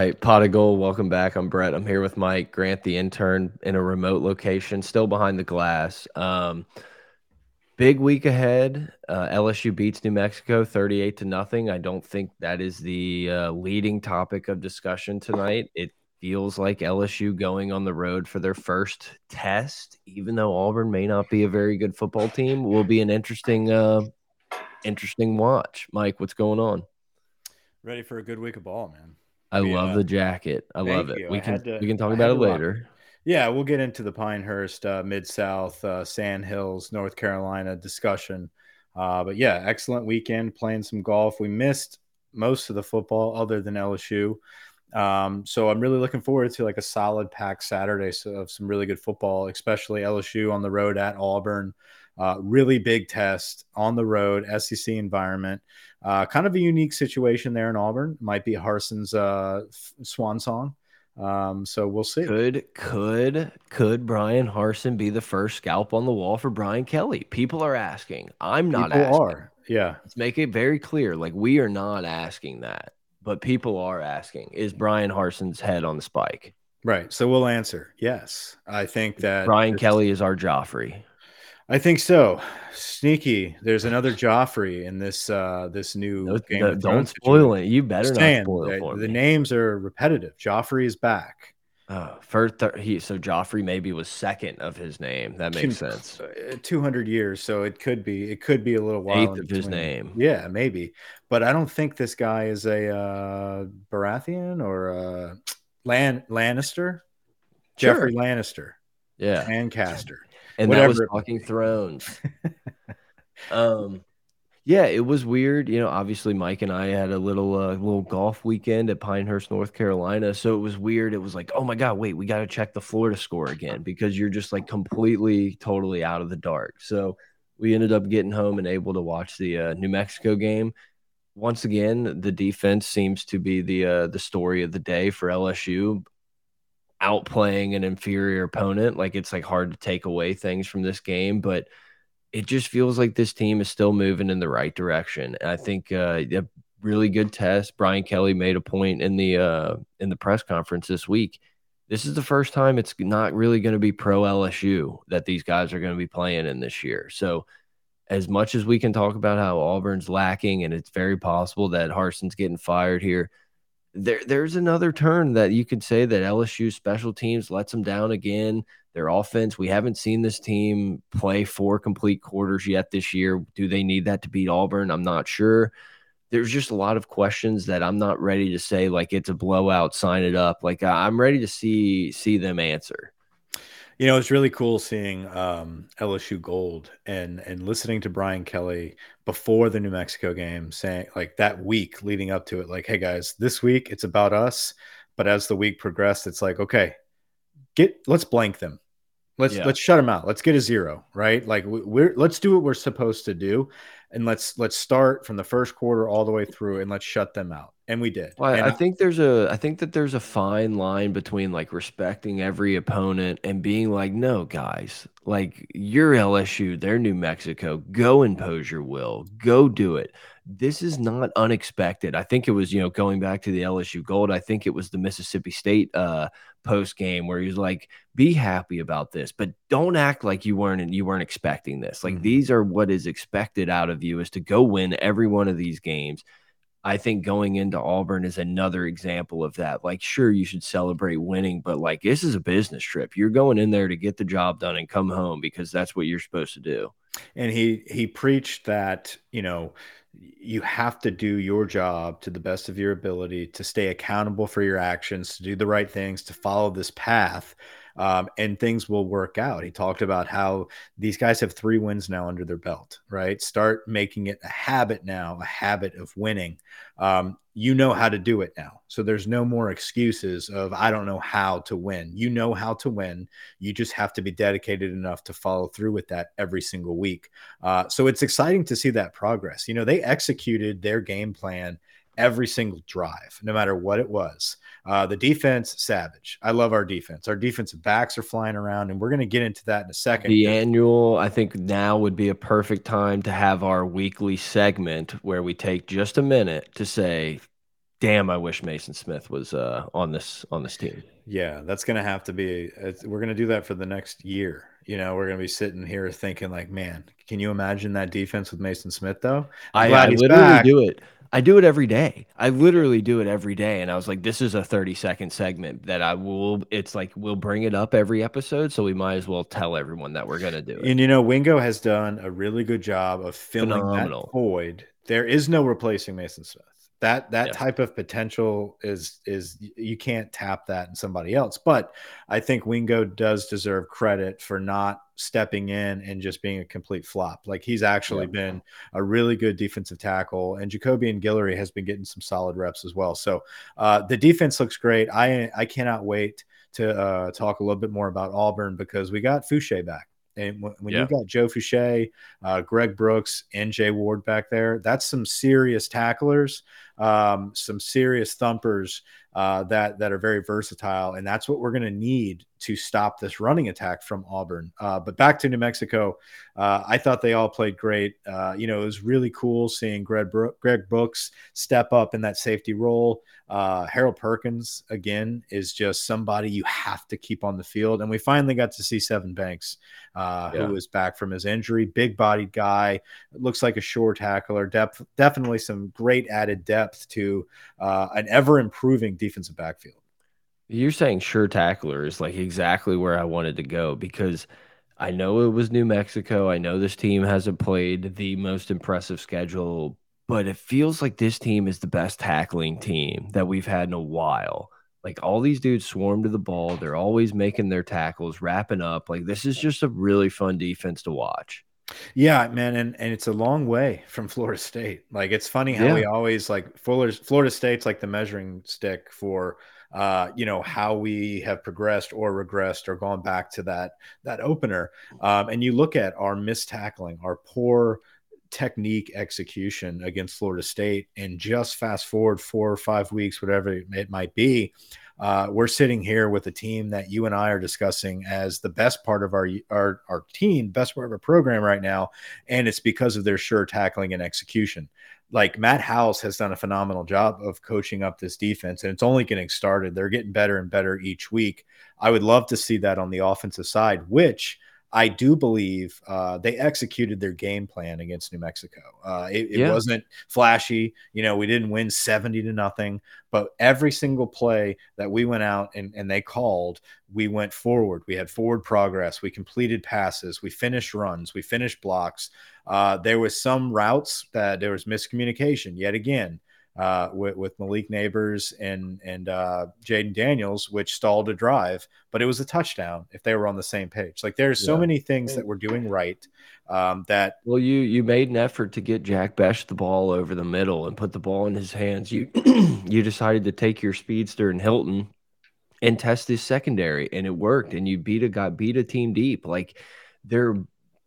Right, Pod of Geauxld. Welcome back. I'm Brett. I'm here with Mike Grant, the intern, in a remote location, still behind the glass. Um, big week ahead. Uh, LSU beats New Mexico 38 to nothing. I don't think that is the uh, leading topic of discussion tonight. It feels like LSU going on the road for their first test, even though Auburn may not be a very good football team, will be an interesting, uh, interesting watch. Mike, what's going on? Ready for a good week of ball, man. I yeah. love the jacket. I love it. You. We I can to, we can talk about it later. Yeah, we'll get into the Pinehurst, uh, Mid South, uh, Sand Hills, North Carolina discussion. Uh, but yeah, excellent weekend playing some golf. We missed most of the football other than LSU. Um, so I'm really looking forward to like a solid pack Saturday of some really good football, especially LSU on the road at Auburn. Uh, really big test on the road, SEC environment. Uh, kind of a unique situation there in Auburn. Might be Harsin's uh, swan song. Um, so we'll see. Could could could Bryan Harsin be the first scalp on the wall for Brian Kelly? People are asking. I'm not People asking. Are. Yeah. Let's make it very clear. Like we are not asking that, but people are asking. Is Bryan Harsin's head on the spike? Right. So we'll answer. Yes. I think that Brian Kelly is our Joffrey. I think so. Sneaky. There's another Joffrey in this uh this new no, game. No, don't spoil it. You better not spoil it for the, me. The names are repetitive. Joffrey is back. Uh, first, he so Joffrey maybe was second of his name. That makes sense. Uh, Two hundred years, so it could be. It could be a little while. Eighth of his name. Yeah, maybe. But I don't think this guy is a uh, Baratheon or a Lan Lannister. Sure. Jeffrey Lannister. Yeah, Lancaster and Whatever. that was Talking Thrones. um, yeah, it was weird. You know, obviously Mike and I had a little uh, little golf weekend at Pinehurst, North Carolina. So it was weird. It was like, oh my god, wait, we got to check the Florida score again because you're just like completely, totally out of the dark. So we ended up getting home and able to watch the uh, New Mexico game. Once again, the defense seems to be the uh, the story of the day for LSU outplaying an inferior opponent. Like it's like hard to take away things from this game, but it just feels like this team is still moving in the right direction. And I think uh, a really good test. Brian Kelly made a point in the uh, in the press conference this week. This is the first time it's not really going to be pro LSU that these guys are going to be playing in this year. So as much as we can talk about how Auburn's lacking, and it's very possible that Harsin's getting fired here, there there's another turn that you could say that LSU special teams lets them down again. Their offense, we haven't seen this team play four complete quarters yet this year. Do they need that to beat Auburn? I'm not sure. There's just a lot of questions that I'm not ready to say like it's a blowout, sign it up. Like I'm ready to see see them answer. You know, it's really cool seeing um, LSU Gold and and listening to Brian Kelly before the New Mexico game, saying like that week leading up to it, like, "Hey guys, this week it's about us." But as the week progressed, it's like, okay, get let's blank them, let's yeah. let's shut them out, let's get a zero, right? Like we're let's do what we're supposed to do, and let's let's start from the first quarter all the way through, and let's shut them out and we did. Well, and I think there's a I think that there's a fine line between like respecting every opponent and being like, no, guys, like you're LSU, they're New Mexico. Go impose your will. Go do it. This is not unexpected. I think it was, you know, going back to the LSU gold, I think it was the Mississippi State uh post game where he's like, be happy about this, but don't act like you weren't and you weren't expecting this. Like mm -hmm. these are what is expected out of you is to go win every one of these games I think going into Auburn is another example of that. Like, sure, you should celebrate winning, but like, this is a business trip. You're going in there to get the job done and come home because that's what you're supposed to do. And he he preached that you know you have to do your job to the best of your ability to stay accountable for your actions, to do the right things, to follow this path um, and things will work out. He talked about how these guys have three wins now under their belt, right? Start making it a habit now, a habit of winning. Um, you know how to do it now. So there's no more excuses of, I don't know how to win. You know how to win. You just have to be dedicated enough to follow through with that every single week. Uh, so it's exciting to see that progress. You know, they executed their game plan every single drive, no matter what it was. Uh, the defense, savage. I love our defense. Our defensive backs are flying around, and we're going to get into that in a second. The annual, I think now would be a perfect time to have our weekly segment where we take just a minute to say, damn, I wish Mason Smith was uh, on this on this team. Yeah, that's going to have to be. We're going to do that for the next year. You know, we're going to be sitting here thinking like, man, can you imagine that defense with Mason Smith though? I, I literally back. do it. I do it every day. I literally do it every day. And I was like, this is a 30 second segment that I will, it's like, we'll bring it up every episode. So we might as well tell everyone that we're going to do it. And, you know, Wingo has done a really good job of filling Phenomenal. that void. There is no replacing Mason Smith that that type of potential is is you can't tap that in somebody else but i think wingo does deserve credit for not stepping in and just being a complete flop. Like he's actually yeah. been a really good defensive tackle and jacobian guillory has been getting some solid reps as well. So uh, the defense looks great. I i cannot wait to uh, talk a little bit more about auburn because we got foucha back and when, yeah. you've got Joe Foucha, uh, Greg Brooks, and Jay Ward back there, that's some serious tacklers, um, some serious thumpers uh, that that are very versatile, and that's what we're going to need to stop this running attack from Auburn. Uh, but back to New Mexico, uh, I thought they all played great. Uh, you know, it was really cool seeing Greg, Bro Greg Brooks step up in that safety role. Uh, Harold Perkins again is just somebody you have to keep on the field, and we finally got to see Sevyn Banks, uh, yeah. who was back from his injury. Big bodied guy, looks like a sure tackler. Depth, definitely some great added depth to uh, an ever improving defensive backfield. You're saying sure tackler is like exactly where I wanted to go because I know it was New Mexico. I know this team hasn't played the most impressive schedule, but it feels like this team is the best tackling team that we've had in a while. Like all these dudes swarm to the ball. They're always making their tackles, wrapping up. Like this is just a really fun defense to watch. Yeah, man, and and it's a long way from Florida State. Like it's funny how yeah. we always like Fuller's Florida State's like the measuring stick for uh, you know how we have progressed or regressed or gone back to that that opener. Um, and you look at our missed tackling, our poor technique execution against Florida State, and just fast forward four or five weeks, whatever it might be, uh, we're sitting here with a team that you and I are discussing as the best part of our our our team, best part of our program right now, and it's because of their sure tackling and execution. Like Matt House has done a phenomenal job of coaching up this defense, and it's only getting started. They're getting better and better each week. I would love to see that on the offensive side, which I do believe uh, they executed their game plan against New Mexico. Uh, it, it yeah. wasn't flashy. You know, we didn't win 70 to nothing, but every single play that we went out and, and they called, we went forward. We had forward progress. We completed passes. We finished runs. We finished blocks. Uh, there was some routes that there was miscommunication yet again uh, with, with, Malik Nabers and and uh, Jayden Daniels, which stalled a drive, but it was a touchdown if they were on the same page. Like there's so yeah. many things that we're doing right um, that. Well, you you made an effort to get Jack Bech the ball over the middle and put the ball in his hands. You you decided to take your speedster and Hilton and test his secondary, and it worked. And you beat a got beat a team deep. Like they're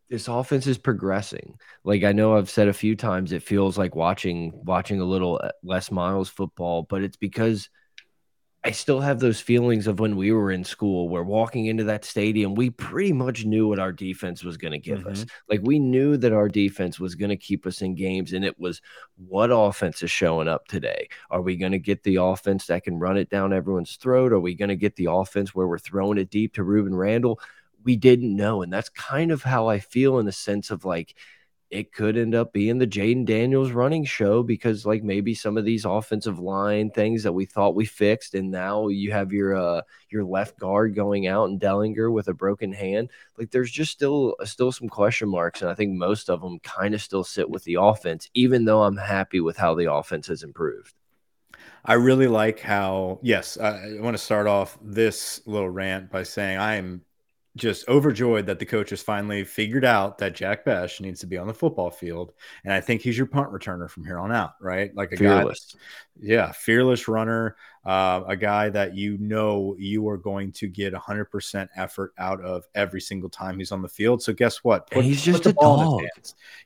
this offense is progressing. Like I know I've said a few times, it feels like watching watching a little Les Miles football, but it's because I still have those feelings of when we were in school, where walking into that stadium, we pretty much knew what our defense was going to give mm -hmm. us. Mm-hmm. Like we knew that our defense was going to keep us in games, and it was what offense is showing up today. Are we going to get the offense that can run it down everyone's throat? Are we going to get the offense where we're throwing it deep to Rueben Randle? We didn't know. And that's kind of how I feel in the sense of like it could end up being the Jayden Daniels running show because like maybe some of these offensive line things that we thought we fixed and now you have your uh your left guard going out and Dellinger with a broken hand. Like there's just still still some question marks and I think most of them kind of still sit with the offense even though I'm happy with how the offense has improved. I really like how, yes, I want to start off this little rant by saying I am just overjoyed that the coach has finally figured out that Jack Bech needs to be on the football field. And I think he's your punt returner from here on out, right? Like a fearless. guy, yeah, fearless runner, uh, a guy that you know you are going to get 100% effort out of every single time he's on the field. So guess what? Put, he's just a dog.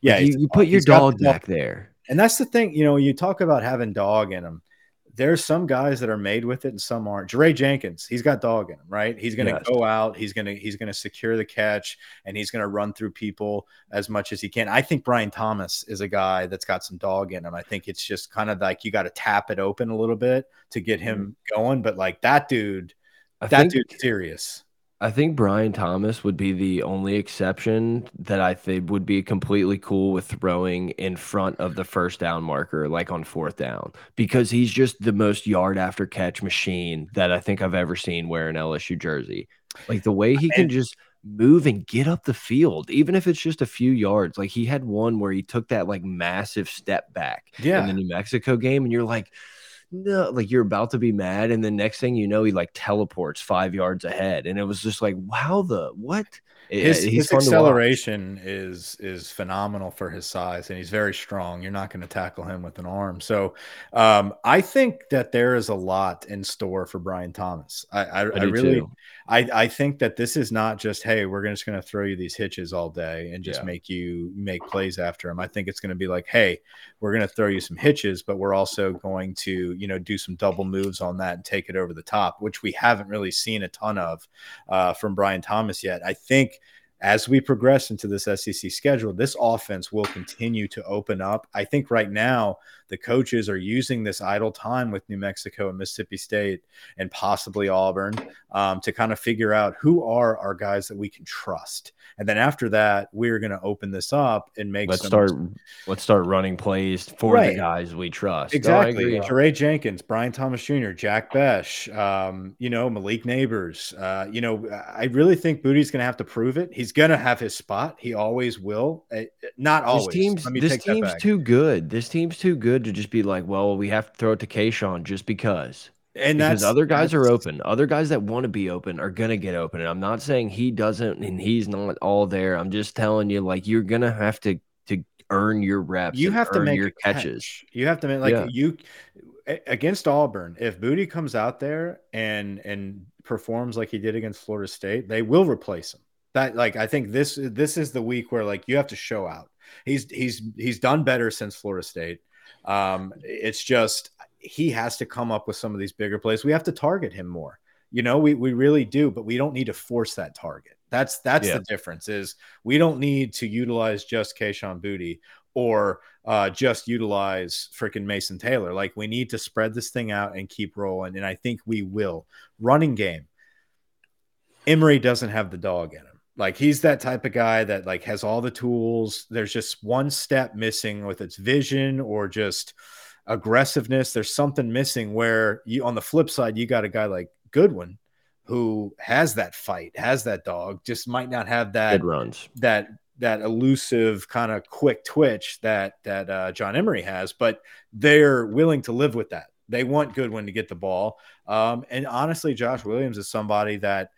Yeah, you, you put your dog back there. And that's the thing, you know, you talk about having dog in him there's some guys that are made with it and some aren't. Jaray Jenkins, he's got dog in him, right? He's going to yes. go out, he's going to he's going to secure the catch and he's going to run through people as much as he can. I think Brian Thomas is a guy that's got some dog in him. I think it's just kind of like you got to tap it open a little bit to get him mm -hmm. going, but like that dude I that dude's serious. I think Brian Thomas would be the only exception that I think would be completely cool with throwing in front of the first down marker, like on fourth down, because he's just the most yard after catch machine that I think I've ever seen wear an LSU jersey. Like the way he can just move and get up the field, even if it's just a few yards. Like he had one where he took that like massive step back yeah. in the New Mexico game, and you're like, no, like you're about to be mad, and the next thing you know, he like teleports five yards ahead, and it was just like, wow, the what? His, his acceleration is is phenomenal for his size, and he's very strong. You're not going to tackle him with an arm. So, um, I think that there is a lot in store for Brian Thomas. I, I, I, I really, too. I, I think that this is not just hey, we're just going to throw you these hitches all day and just yeah. make you make plays after them. I think it's going to be like, hey, we're going to throw you some hitches, but we're also going to you know do some double moves on that and take it over the top, which we haven't really seen a ton of uh, from Brian Thomas yet. I think as we progress into this SEC schedule, this offense will continue to open up. I think right now the coaches are using this idle time with New Mexico and Mississippi State and possibly Auburn um, to kind of figure out who are our guys that we can trust. And then after that, we're going to open this up and make. Let's some... start. Let's start running plays for right. the guys we trust. Exactly. Jaray Jenkins, Brian Thomas Jr., Jack Bech, um, you know Malik Nabers. Uh, you know, I really think Boutte's going to have to prove it. He's going to have his spot. He always will. Uh, not always. This team's, this team's too good. This team's too good to just be like, well, we have to throw it to Kayshon just because. And because other guys are open. Other guys that want to be open are gonna get open. And I'm not saying he doesn't and he's not all there. I'm just telling you, like you're gonna have to to earn your reps. You have to make your catches. Catch. You have to make like yeah. you against Auburn. If Boutte comes out there and and performs like he did against Florida State, they will replace him. That like I think this this is the week where like you have to show out. He's he's he's done better since Florida State. Um, it's just he has to come up with some of these bigger plays. We have to target him more. You know, we we really do, but we don't need to force that target. That's that's yeah. the difference. Is we don't need to utilize just Kayshon Boutte or uh, just utilize freaking Mason Taylor. Like we need to spread this thing out and keep rolling, and I think we will. Running game. Emery doesn't have the dog in him. Like he's that type of guy that like has all the tools. There's just one step missing with its vision or just aggressiveness. There's something missing where you on the flip side, you got a guy like Goodwin who has that fight, has that dog, just might not have that Good runs. that that elusive kind of quick twitch that that uh, John Emery has, but they're willing to live with that. They want Goodwin to get the ball. Um, and honestly, Josh Williams is somebody that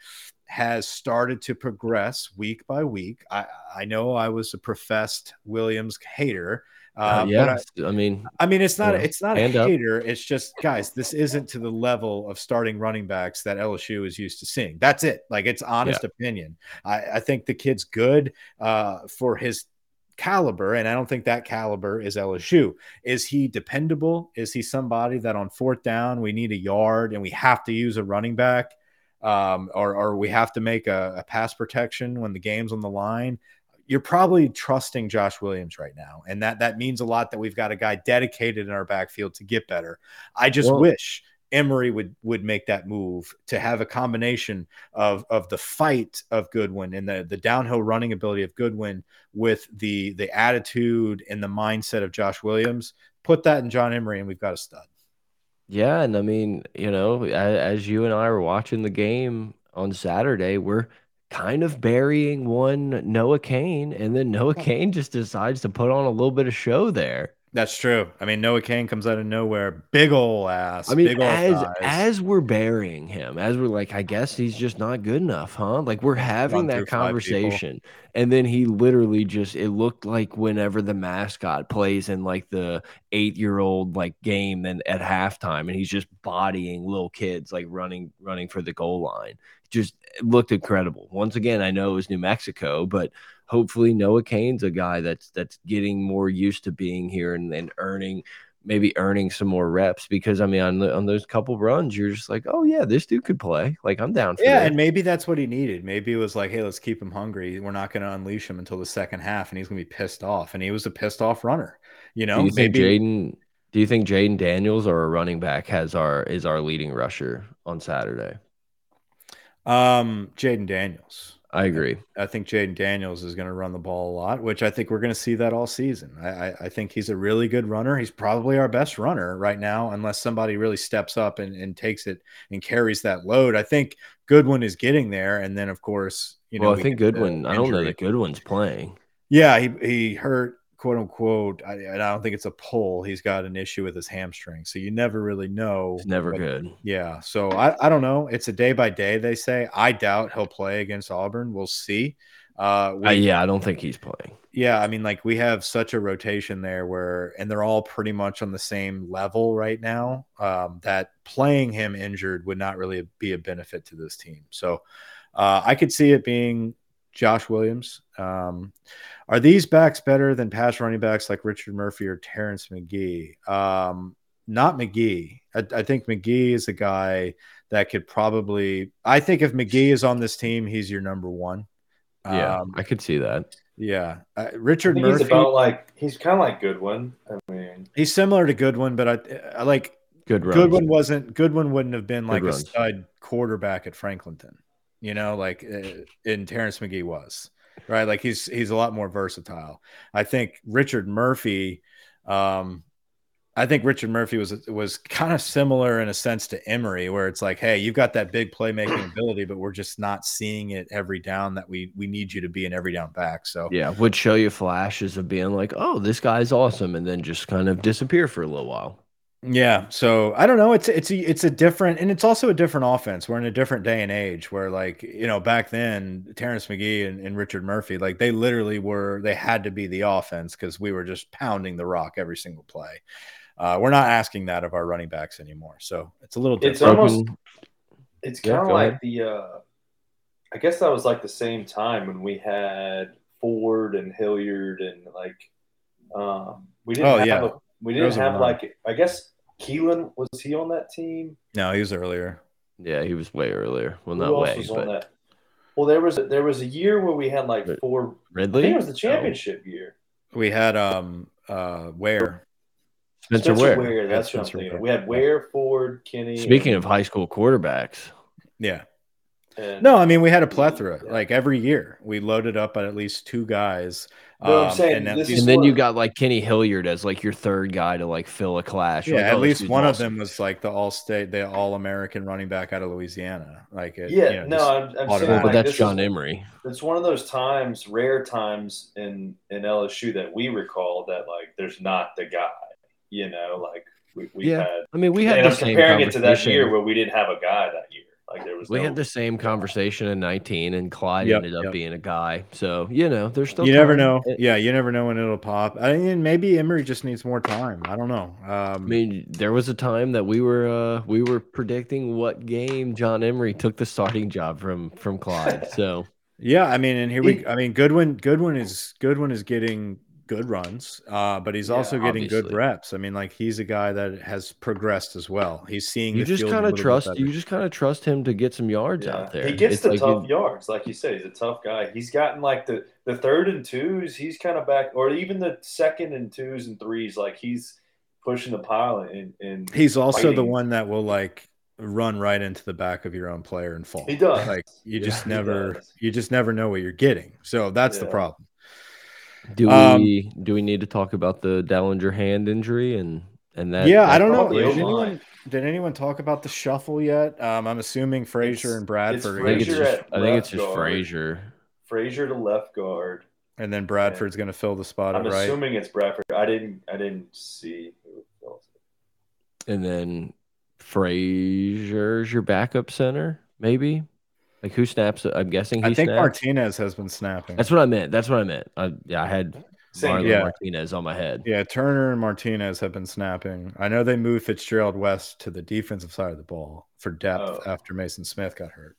has started to progress week by week. I, I know I was a professed Williams hater, uh, yeah, I, I, mean, I mean, it's not, it's not a hater. Up. It's just, guys, this isn't to the level of starting running backs that LSU is used to seeing. That's it. Like, it's honest yeah. opinion. I, I, think the kid's good uh, for his caliber, and I don't think that caliber is LSU. Is he dependable? Is he somebody that on fourth down we need a yard and we have to use a running back? Um, or, or we have to make a, a pass protection when the game's on the line you're probably trusting Josh Williams right now, and that that means a lot that we've got a guy dedicated in our backfield to get better. I just wish Emery would would make that move to have a combination of of the fight of Goodwin and the the downhill running ability of Goodwin with the the attitude and the mindset of Josh Williams. Put that in John Emery, and we've got a stud. Yeah, and I mean, you know, as, as you and I were watching the game on Saturday, we're kind of burying one Noah Cain, and then Noah Cain just decides to put on a little bit of show there. That's true. I mean, Noah Cain comes out of nowhere, big ol' ass. I mean, as thighs. as we're burying him, as we're like, I guess he's just not good enough, huh? Like we're having that conversation, and then he literally just it looked like whenever the mascot plays in like the eight year old like game, then at halftime, and he's just bodying little kids like running running for the goal line. Just looked incredible. Once again, I know it was New Mexico, but hopefully Noah Cain's a guy that's that's getting more used to being here and, and earning maybe earning some more reps because I mean on the, on those couple runs you're just like oh yeah this dude could play. Like I'm down for yeah that. and maybe that's what he needed. Maybe it was like hey let's keep him hungry. We're not going to unleash him until the second half and he's going to be pissed off. And he was a pissed off runner you know? do you maybe Jayden do you think Jayden Daniels or a running back has our is our leading rusher on Saturday? Um Jayden Daniels I agree. I think Jayden Daniels is going to run the ball a lot, which I think we're going to see that all season. I, I, I, think he's a really good runner. He's probably our best runner right now, unless somebody really steps up and, and takes it and carries that load. I think Goodwin is getting there, and then of course, you know, well, I think Goodwin. I don't know that Goodwin's playing. Yeah, he he hurt quote unquote. I, I don't think it's a pull. He's got an issue with his hamstring, so you never really know. It's never good. Yeah, so I, I don't know. It's a day by day. They say. I doubt he'll play against Auburn. We'll see. Uh, we, uh, yeah, I don't think he's playing. Yeah, I mean, like we have such a rotation there where, and they're all pretty much on the same level right now. Um, that playing him injured would not really be a benefit to this team. So uh, I could see it being Josh Williams. Um, are these backs better than pass running backs like Richard Murphy or Terrence Magee? Um, not Magee. I, I, think Magee is a guy that could probably. I think if Magee is on this team, he's your number one. Yeah, um, I could see that. Yeah, uh, Richard Murphy. He's about like he's kind of like Goodwin. I mean, he's similar to Goodwin, but I, I like good. Goodwin wasn't. Goodwin wouldn't have been like a stud quarterback at Franklinton you know, like uh, in Terrence Magee was, right? Like he's he's a lot more versatile. I think Richard Murphy, um, I think Richard Murphy was was kind of similar in a sense to Emery, where it's like, hey, you've got that big playmaking ability, but we're just not seeing it every down that we we need you to be an every down back. So yeah, would show you flashes of being like, oh, this guy's awesome, and then just kind of disappear for a little while. Yeah, so I don't know. It's it's a, it's a different, and it's also a different offense. We're in a different day and age where, like, you know, back then, Terrence Magee and, and Richard Murphy, like, they literally were they had to be the offense because we were just pounding the rock every single play. Uh, we're not asking that of our running backs anymore, so it's a little different. It's almost it's kind of yeah, like ahead. the. uh I guess that was like the same time when we had Ford and Hilliard and like um we didn't oh, have yeah. a, we didn't have like I guess Keelan was he on that team? No, he was earlier. Yeah, he was way earlier. Well, Who not way, but well, there was a, there was a year where we had like four. Ridley. I think it was the championship oh. year. We had um uh Ware. Spencer, Spencer Ware. Ware. That's what I'm thinking. We had Ware, Ford, Kenny. Speaking and, of high school quarterbacks, yeah. And, no, I mean we had a plethora. Yeah. Like every year, we loaded up on at least two guys um, I'm saying, and, and then you got like Kenny Hilliard as like your third guy to like fill a clash. Yeah, like, at oh, least one awesome. of them was like the all state, the all American running back out of Louisiana. Like, it, yeah, you know, no, I'm, I'm saying, like, but that's John is, Emery. It's one of those times, rare times in in LSU that we recall that like there's not the guy. You know, like we, we yeah. had. I mean, we had. And I'm comparing it to that year where we didn't have a guy that year. Like there was we no, had the same conversation in 19, and Clyde yep, ended up yep. being a guy. So you know, there's still you never know. It, yeah, you never know when it'll pop. I mean, maybe Emery just needs more time. I don't know. Um, I mean, there was a time that we were uh, we were predicting what game John Emery took the starting job from from Clyde. So yeah, I mean, and here we. I mean, Goodwin Goodwin is Goodwin is getting good runs, uh, but he's yeah, also getting obviously. good reps. I mean, like he's a guy that has progressed as well. He's seeing you just kind of trust you just kind of trust him to get some yards yeah. out there. He gets it's the like tough yards, like you said. He's a tough guy. He's gotten like the the third and twos. He's kind of back, or even the second and twos and threes. Like he's pushing the pile and and he's also fighting. the one that will like run right into the back of your own player and fall. He does. Like you yeah, just never you just never know what you're getting. So that's the problem. Do um, we do we need to talk about the Dellinger hand injury and and that? Yeah, that I don't know. Did anyone, did anyone talk about the shuffle yet? Um, I'm assuming Frazier and Bradford. I think it's just, I think it's just Frazier. Frazier to left guard, and then Bradford's going to fill the spot. I'm right. assuming it's Bradford. I didn't. I didn't see. And then Frazier's your backup center, maybe. Like who snaps? I'm guessing. I think snaps. Martinez has been snapping. That's what I meant. That's what I meant. I, yeah, I had Marlon yeah. Martinez on my head. Yeah, Turner and Martinez have been snapping. I know they moved Fitzgerald West to the defensive side of the ball for depth oh. after Mason Smith got hurt.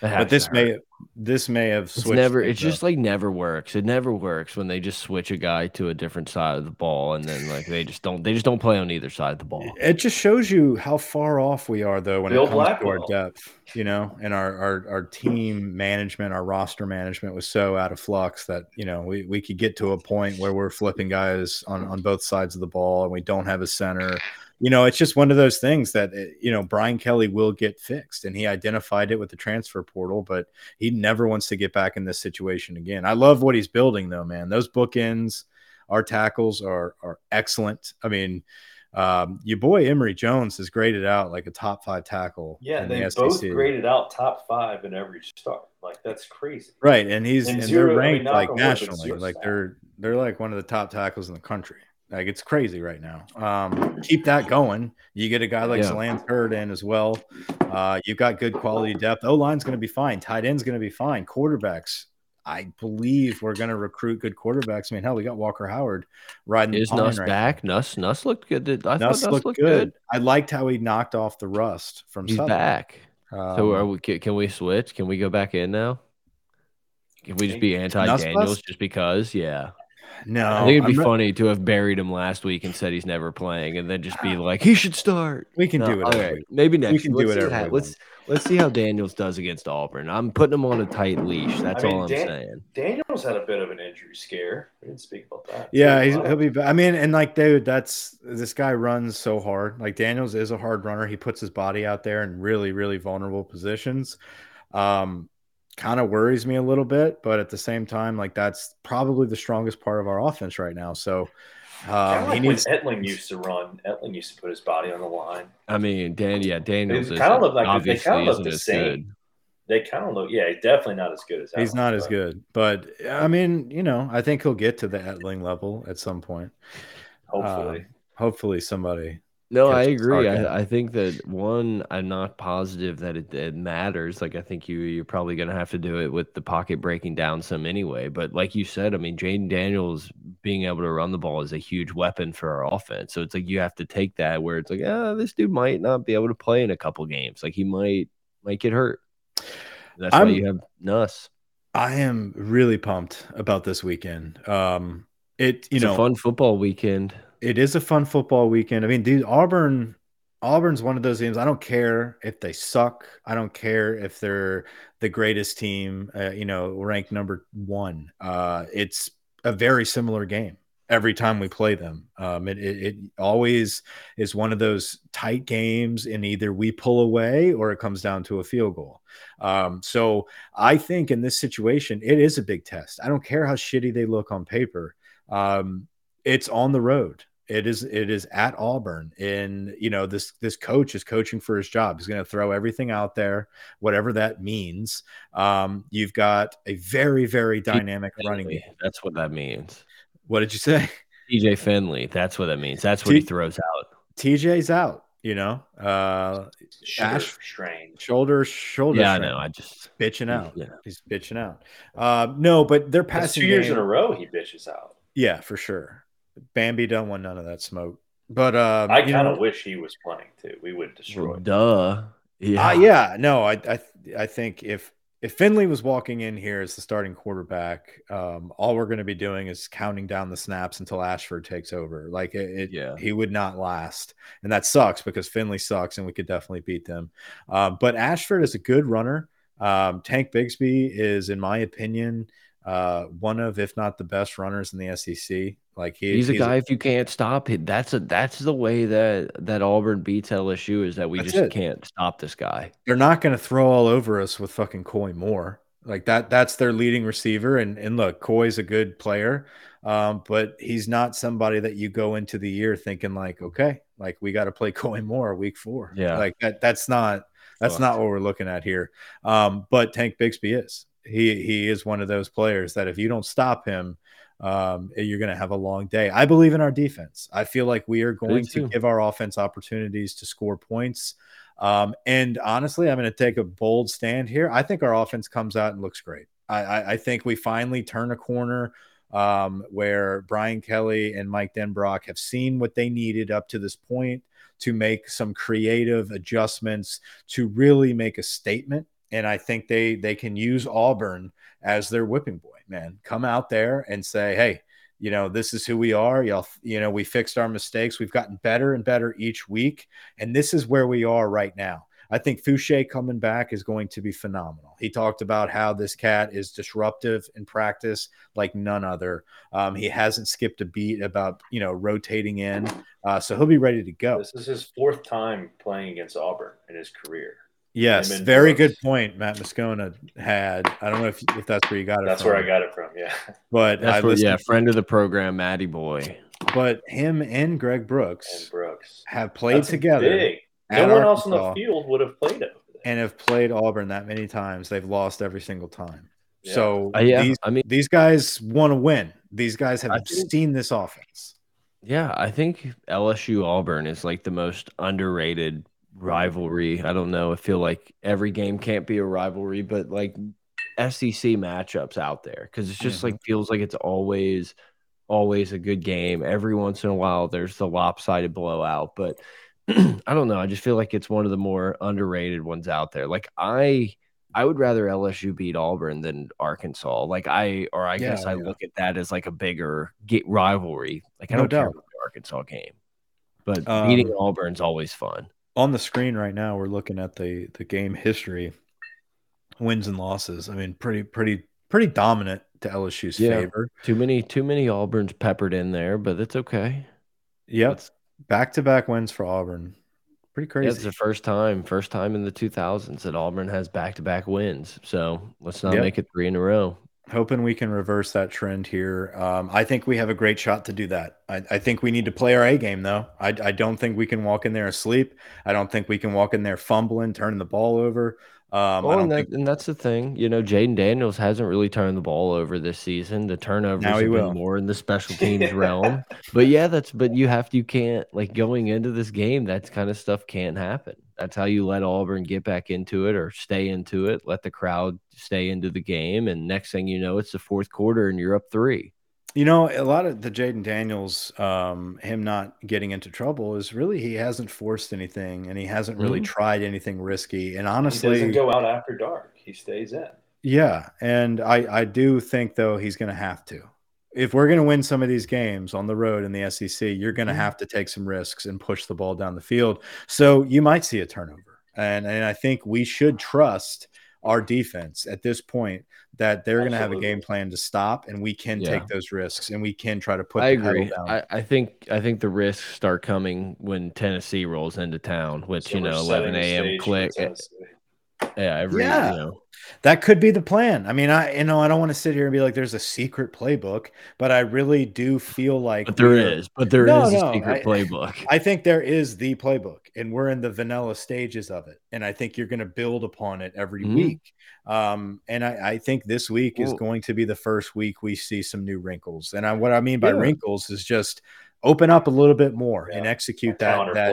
But this may this may have switched. It's never. It's just like never works. It never works when they just switch a guy to a different side of the ball, and then like they just don't. They just don't play on either side of the ball. It just shows you how far off we are, though, when Bill it comes Blackwell. to our depth. You know, and our, our our team management, our roster management was so out of flux that you know we we could get to a point where we're flipping guys on on both sides of the ball, and we don't have a center you know, it's just one of those things that eh, you know Brian Kelly will get fixed, and he identified it with the transfer portal, but he never wants to get back in this situation again. I love what he's building, though, man. Those bookends, our tackles are are excellent. I mean, um, your boy Emery Jones has graded out like a top five tackle. Yeah, they the both graded out top five in every start. Like that's crazy, right? And he's and, and zero, they're ranked I mean, like nationally, like they're they're like one of the top tackles in the country. Like it's crazy right now. Um, keep that going. You get a guy like yeah. Lance Heard in as well. Uh, you've got good quality depth. O line's going to be fine. Tight end's going to be fine. Quarterbacks, I believe we're going to recruit good quarterbacks. I mean, hell, we got Walker Howard riding. Is Nuss right back? Nuss Nuss looked good. I Nuss, Nuss looked, looked good. good. I liked how he knocked off the rust from. He's Southern. back. Um, so are we? Can we switch? Can we go back in now? Can we just be anti Daniels just because? Yeah. No, I think it'd be I'm funny to have buried him last week and said he's never playing, and then just be like, he should start. We can no, do it. Okay, maybe next. We can let's do it. How, let's let's see how Daniels does against Auburn. I'm putting him on a tight leash. That's I mean, all I'm Dan saying. Daniels had a bit of an injury scare. We didn't speak about that. Yeah, he'll be. I mean, and like, dude, that's this guy runs so hard. Like Daniels is a hard runner. He puts his body out there in really, really vulnerable positions. Um, kind of worries me a little bit, but at the same time, like that's probably the strongest part of our offense right now. So um, like he needs. Etling used to run. Etling used to put his body on the line. I mean, Dan, yeah, Daniels kind of look like they kind of look the same. Good. They kind of look, yeah, definitely not as good as. He's not but. as good, but I mean, you know, I think he'll get to the Etling level at some point. Hopefully, uh, hopefully somebody no, I agree. I, I, think that one, I'm not positive that it, it, matters. Like I think you you're probably gonna have to do it with the pocket breaking down some anyway. But like you said, I mean, Jayden Daniels being able to run the ball is a huge weapon for our offense. So it's like you have to take that where it's like, ah, this dude might not be able to play in a couple games. Like he might might get hurt. That's I'm, why you have Nuss. I am really pumped about this weekend. Um, it you it's know fun football weekend it is a fun football weekend. I mean, dude, Auburn Auburn's one of those teams. I don't care if they suck. I don't care if they're the greatest team, uh, you know, ranked number one. Uh, it's a very similar game every time we play them. Um, it, it, it, always is one of those tight games, and either we pull away or it comes down to a field goal. Um, so I think in this situation, it is a big test. I don't care how shitty they look on paper. Um, it's on the road. It is it is at Auburn, and you know this this coach is coaching for his job. He's going to throw everything out there, whatever that means. Um, you've got a very very dynamic running game. That's what that means. What did you say? TJ Finley. That's what that means. That's what T he throws out. TJ's out. You know, uh, shoulder Ash, strain, shoulder, shoulder. Yeah, strain. I know. I just bitching out. Yeah. He's bitching out. Uh, no, but they're passing. That's two years game. in a row, he bitches out. Yeah, for sure. Bambi don't want none of that smoke. But uh, I kind of wish he was playing too. We would destroy. Well, duh. Yeah. Uh, yeah. No, I I I think if if Finley was walking in here as the starting quarterback, um, all we're going to be doing is counting down the snaps until Ashford takes over. Like it, it, yeah, he would not last, and that sucks because Finley sucks, and we could definitely beat them. Um, but Ashford is a good runner. Um, Tank Bigsby is, in my opinion, uh, one of, if not the best runners in the SEC. Like he, he's, he's a guy. A, if you can't stop him, that's a that's the way that that Auburn beats LSU is that we just it. can't stop this guy. They're not going to throw all over us with fucking Koy Moore. Like that. That's their leading receiver. And and look, Koy's a good player, um, but he's not somebody that you go into the year thinking like, okay, like we got to play Koy Moore week four. Yeah, like that. That's not that's not what we're looking at here. Um, but Tank Bigsby is he he is one of those players that if you don't stop him, um, you're going to have a long day. I believe in our defense. I feel like we are going to give our offense opportunities to score points. Um, and honestly, I'm going to take a bold stand here. I think our offense comes out and looks great. I, I, I think we finally turn a corner um, where Brian Kelly and Mike Denbrock have seen what they needed up to this point to make some creative adjustments to really make a statement and I think they they can use Auburn as their whipping boy. Man, come out there and say, hey, you know, this is who we are. Y'all, you know, we fixed our mistakes. We've gotten better and better each week, and this is where we are right now. I think Foucha coming back is going to be phenomenal. He talked about how this cat is disruptive in practice like none other. Um, he hasn't skipped a beat about you know rotating in, uh, so he'll be ready to go. This is his fourth time playing against Auburn in his career. Yes, very good point. Matt Moscona had. I don't know if, if that's where you got it. That's from. where I got it from. Yeah, but that's where, yeah, friend of the program, Matty Boy. But him and Greg Brooks, and Brooks have played that's together. Big. No one Arkansas, else in the field would have played it. And have played Auburn that many times. They've lost every single time. Yeah. So uh, yeah, these, I mean, these guys want to win. These guys have think, seen this offense. Yeah, I think LSU Auburn is like the most underrated rivalry. I don't know. I feel like every game can't be a rivalry, but like SEC matchups out there because it's just mm -hmm. like feels like it's always always a good game. Every once in a while, there's the lopsided blowout, but I don't know. I just feel like it's one of the more underrated ones out there. Like I I would rather LSU beat Auburn than Arkansas. Like I or I yeah, guess I yeah. look at that as like a bigger get rivalry. Like I no don't doubt. care about the Arkansas game. But um, beating Auburn's always fun. On the screen right now, we're looking at the the game history, wins and losses. I mean, pretty pretty pretty dominant to LSU's yeah. favor. Too many too many Auburn's peppered in there, but it's okay. Yep. Back to back wins for Auburn. Pretty crazy. It's the first time, first time in the 2000s that Auburn has back to back wins. So let's not yep. make it three in a row. Hoping we can reverse that trend here. Um, I think we have a great shot to do that. I, I, think we need to play our A game, though. I, I don't think we can walk in there asleep. I don't think we can walk in there fumbling, turning the ball over. Um, well, and, that, think... and, that's the thing, you know, Jayden Daniels hasn't really turned the ball over this season. The turnovers now have been more in the special teams realm. But yeah, that's but you have to you can't like going into this game, that kind of stuff can't happen. That's how you let Auburn get back into it or stay into it, let the crowd stay into the game, and next thing you know, it's the fourth quarter and you're up three. You know, a lot of the Jayden Daniels, um, him not getting into trouble is really he hasn't forced anything and he hasn't really mm -hmm. tried anything risky. And honestly, he doesn't go out after dark. He stays in. Yeah, and I I do think though he's going to have to. If we're going to win some of these games on the road in the SEC, you're going to mm -hmm. have to take some risks and push the ball down the field. So you might see a turnover, and and I think we should trust our defense at this point that they're going to have a game plan to stop and we can yeah. take those risks and we can try to put I agree. I, I, think I think the risks start coming when Tennessee rolls into town, which so you know, 11 a.m. click. Yeah, every yeah. You know, that could be the plan. I mean, I you know I don't want to sit here and be like there's a secret playbook, but I really do feel like but there is, but there no, is no, a secret I, playbook. I think there is the playbook, and we're in the vanilla stages of it, and I think you're going to build upon it every mm -hmm. week. Um, and I, I, think this week is going to be the first week we see some new wrinkles, and I, what I mean by yeah. wrinkles is just open up a little bit more yeah. and execute that that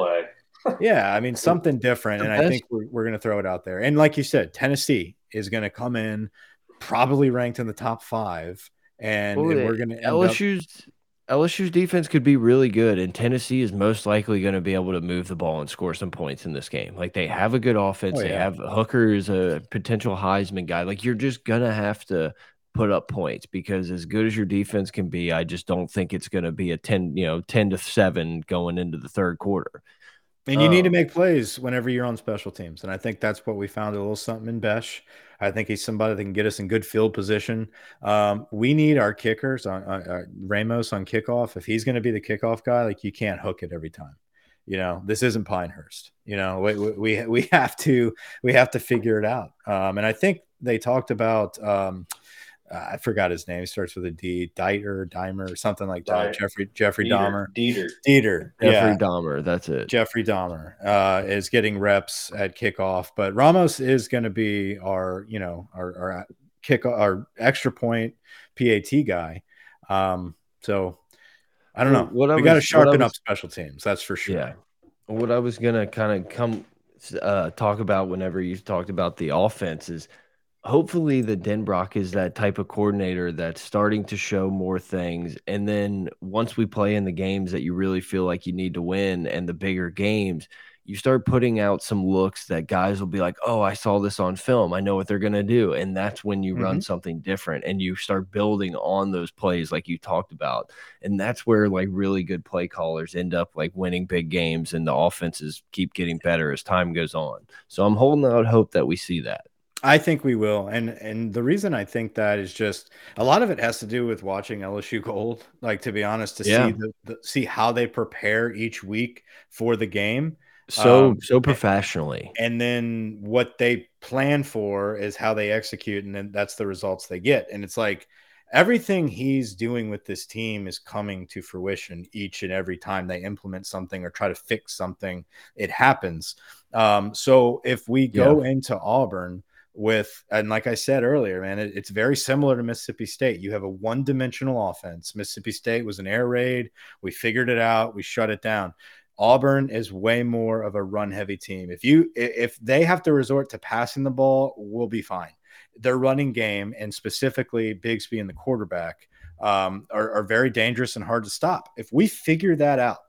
yeah, I mean something different, and I think we're, we're going to throw it out there. And like you said, Tennessee is going to come in probably ranked in the top five, and, and we're going to LSU's up... LSU's defense could be really good, and Tennessee is most likely going to be able to move the ball and score some points in this game. Like they have a good offense, oh, yeah. they have Hooker is a potential Heisman guy. Like you're just gonna have to put up points because as good as your defense can be, I just don't think it's going to be a 10, you know, 10 to 7 going into the third quarter. And you um, need to um, make plays whenever you're on special teams. And I think that's what we found a little something in Bech. I think he's somebody that can get us in good field position. Um, we need our kickers on uh, uh, Ramos on kickoff. If he's going to be the kickoff guy, like you can't hook it every time. You know, this isn't Pinehurst. You know, we, we, we have to we have to figure it out. Um, and I think they talked about um, uh, I forgot his name. He starts with a D. Dieter, Dimer, or something like that. Jeffrey Jeffrey Dieter, Dahmer. Dieter. Dieter. Jeffrey yeah. Dahmer. That's it. Jeffrey Dahmer uh, is getting reps at kickoff, but Ramos is going to be our, you know, our, our kick, our extra point PAT guy. Um, so I don't know. What we got to sharpen was, up special teams. That's for sure. Yeah. What I was gonna kind of come uh, talk about whenever you talked about the offense is – hopefully the Denbrock is that type of coordinator that's starting to show more things. And then once we play in the games that you really feel like you need to win and the bigger games, you start putting out some looks that guys will be like, "Oh, I saw this on film. I know what they're going to do." And that's when you mm -hmm. run mm-hmm. something different and you start building on those plays like you talked about. And that's where like really good play callers end up like winning big games and the offenses keep getting better as time goes on. So I'm holding out hope that we see that. I think we will, and and the reason I think that is just a lot of it has to do with watching LSU Gold. Like to be honest, to yeah. see the, the, see how they prepare each week for the game, so um, so professionally, and then what they plan for is how they execute, and then that's the results they get. And it's like everything he's doing with this team is coming to fruition each and every time they implement something or try to fix something. It happens. Um, so if we go yeah. into Auburn with and like I said earlier, man, it, it's very similar to Mississippi State. You have a one-dimensional offense. Mississippi State was an air raid. We figured it out. We shut it down. Auburn is way more of a run-heavy team. If you if they have to resort to passing the ball, we'll be fine. Their running game and specifically Bigsby and the quarterback um, are, are very dangerous and hard to stop. If we figure that out,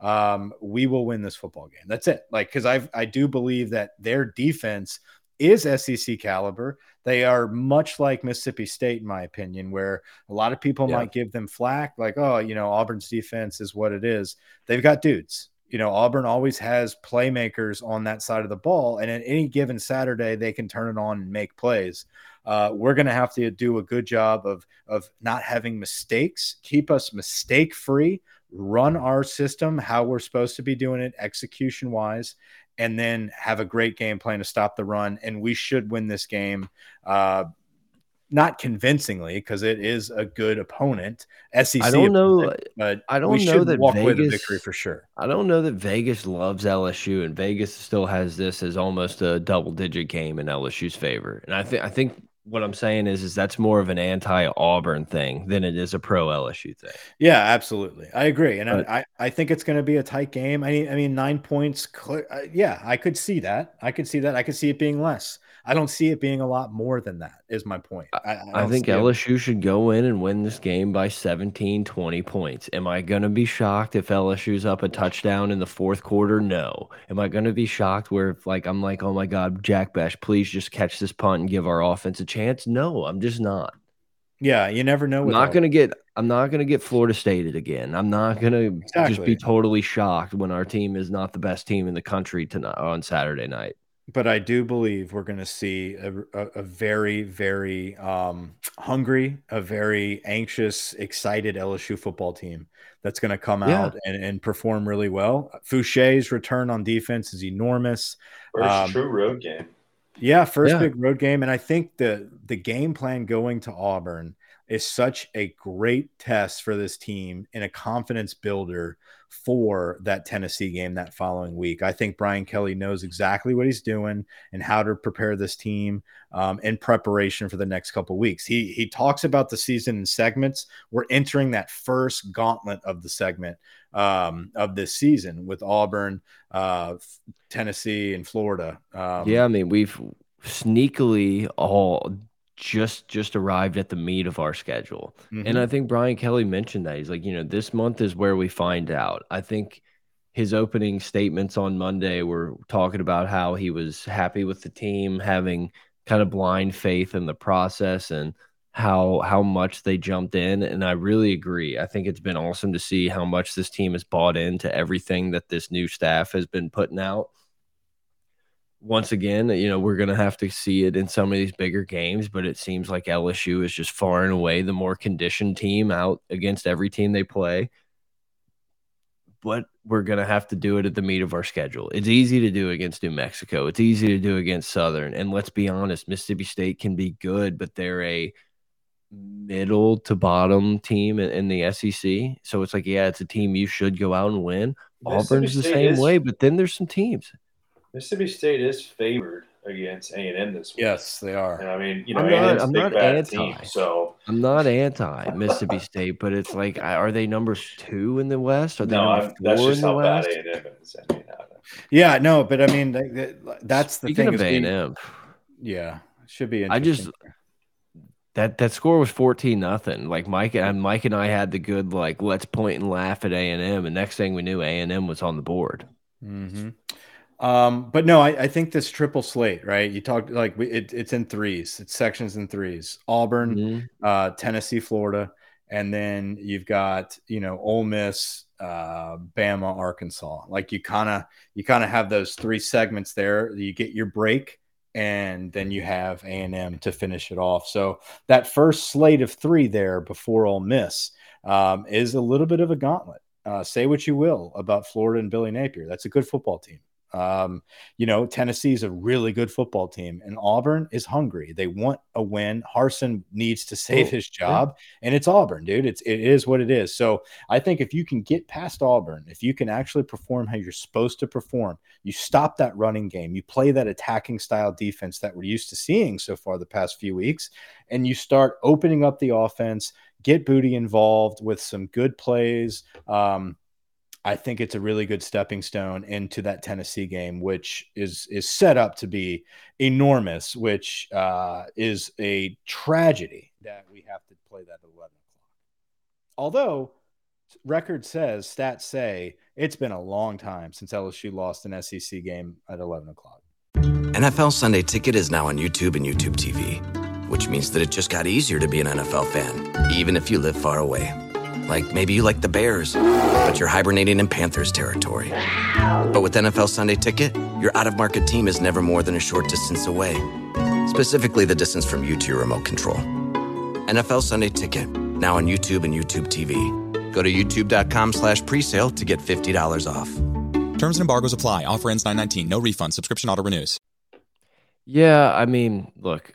um, we will win this football game. That's it. Like, because I I do believe that their defense is SEC caliber. They are much like Mississippi State, in my opinion, where a lot of people yeah. might give them flack, like, oh, you know, Auburn's defense is what it is. They've got dudes. You know, Auburn always has playmakers on that side of the ball, and at any given Saturday, they can turn it on and make plays. Uh, we're going to have to do a good job of of not having mistakes, keep us mistake free, run our system how we're supposed to be doing it execution wise, and then have a great game plan to stop the run. And we should win this game. Uh, not convincingly because it is a good opponent. SEC, I don't know, but I don't know that walk Vegas, away the victory for sure. I don't know that Vegas loves LSU, and Vegas still has this as almost a double-digit game in LSU's favor. And I think I think what I'm saying is, is that's more of an anti-Auburn thing than it is a pro LSU thing. Yeah, absolutely, I agree, and but, I, I think it's going to be a tight game. I mean, I mean, nine points. Uh, yeah, I could see that. I could see that. I could see it being less. I don't see it being a lot more than that. Is my point. I, I, I think LSU it. should go in and win this game by 17, 20 points. Am I going to be shocked if LSU's up a touchdown in the fourth quarter? No. Am I going to be shocked where if like I'm like, oh my god, Jack Bech, please just catch this punt and give our offense a chance? No, I'm just not. Yeah, you never know. I'm not going to get. I'm not going to get Florida Stated again. I'm not going to exactly. just be totally shocked when our team is not the best team in the country tonight on Saturday night but I do believe we're going to see a, a, a, very, very um, hungry, a very anxious, excited LSU football team that's going to come yeah. out and, and perform really well. Foucha's return on defense is enormous. First um, true road game. Yeah, first yeah. big road game, and I think the the game plan going to Auburn is such a great test for this team and a confidence builder for that Tennessee game that following week. I think Brian Kelly knows exactly what he's doing and how to prepare this team um, in preparation for the next couple weeks. He he talks about the season in segments. We're entering that first gauntlet of the segment um, of this season with Auburn, uh, Tennessee, and Florida. Um, yeah, I mean we've sneakily all just just arrived at the meat of our schedule. Mm -hmm. And I mm-hmm. think Brian Kelly mentioned that. He's like, you know, this month is where we find out. I think his opening statements on Monday were talking about how he was happy with the team having kind of blind faith in the process and how how much they jumped in and I really agree. I think it's been awesome to see how much this team has bought into everything that this new staff has been putting out once again, you know, we're going to have to see it in some of these bigger games, but it seems like LSU is just far and away the more conditioned team out against every team they play. But we're going to have to do it at the meat of our schedule. It's easy to do against New Mexico. It's easy to do against Southern. And let's be honest, Mississippi State can be good, but they're a middle to bottom team in, in the SEC. So it's like, yeah, it's a team you should go out and win. Auburn's the same is... way, but then there's some teams – Mississippi State is favored against A and M this week. Yes, they are. And I mean, you know, I'm not, I'm not anti. Team, so I'm not anti Mississippi State, but it's like, are they number two in the West? Are they no, number four that's just in the how West? bad A and M is. I mean, yeah, no, but I mean, that's the Speaking thing. Of A and M, yeah, should be. I just that that score was 14 nothing like mike and mike and i had the good like let's point and laugh at a&m and next thing we knew a&m was on the board mm -hmm. Um, but no, I, I, think this triple slate, right? You talked like it, it's in threes, it's sections in threes. Auburn, mm -hmm. uh, Tennessee, Florida, and then you've got you know Ole Miss, uh, Bama, Arkansas. Like you kind of you kind of have those three segments there. You get your break, and then you have A and M to finish it off. So that first slate of three there before Ole Miss um, is a little bit of a gauntlet. Uh, say what you will about Florida and Billy Napier. That's a good football team. Um, you know, Tennessee is a really good football team, and Auburn is hungry. They want a win. Harsin needs to save his job, and it's Auburn, dude. It's it is what it is. So I think if you can get past Auburn, if you can actually perform how you're supposed to perform, you stop that running game, you play that attacking style defense that we're used to seeing so far the past few weeks, and you start opening up the offense, get Boutte involved with some good plays. Um, I think it's a really good stepping stone into that Tennessee game, which is is set up to be enormous, which uh, is a tragedy that we have to play that at eleven o'clock. Although record says, stats say it's been a long time since LSU lost an SEC game at eleven o'clock. NFL Sunday Ticket is now on YouTube and YouTube TV, which means that it just got easier to be an NFL fan, even if you live far away. Like maybe you like the Bears, but you're hibernating in Panthers territory. But with NFL Sunday Ticket, your out of market team is never more than a short distance away. Specifically, the distance from you to your remote control. NFL Sunday Ticket, now on YouTube and YouTube TV. Go to youtube.com slash presale to get $50 off. Terms and embargoes apply. Offer ends 919. No refund. Subscription auto renews. Yeah, I mean, look,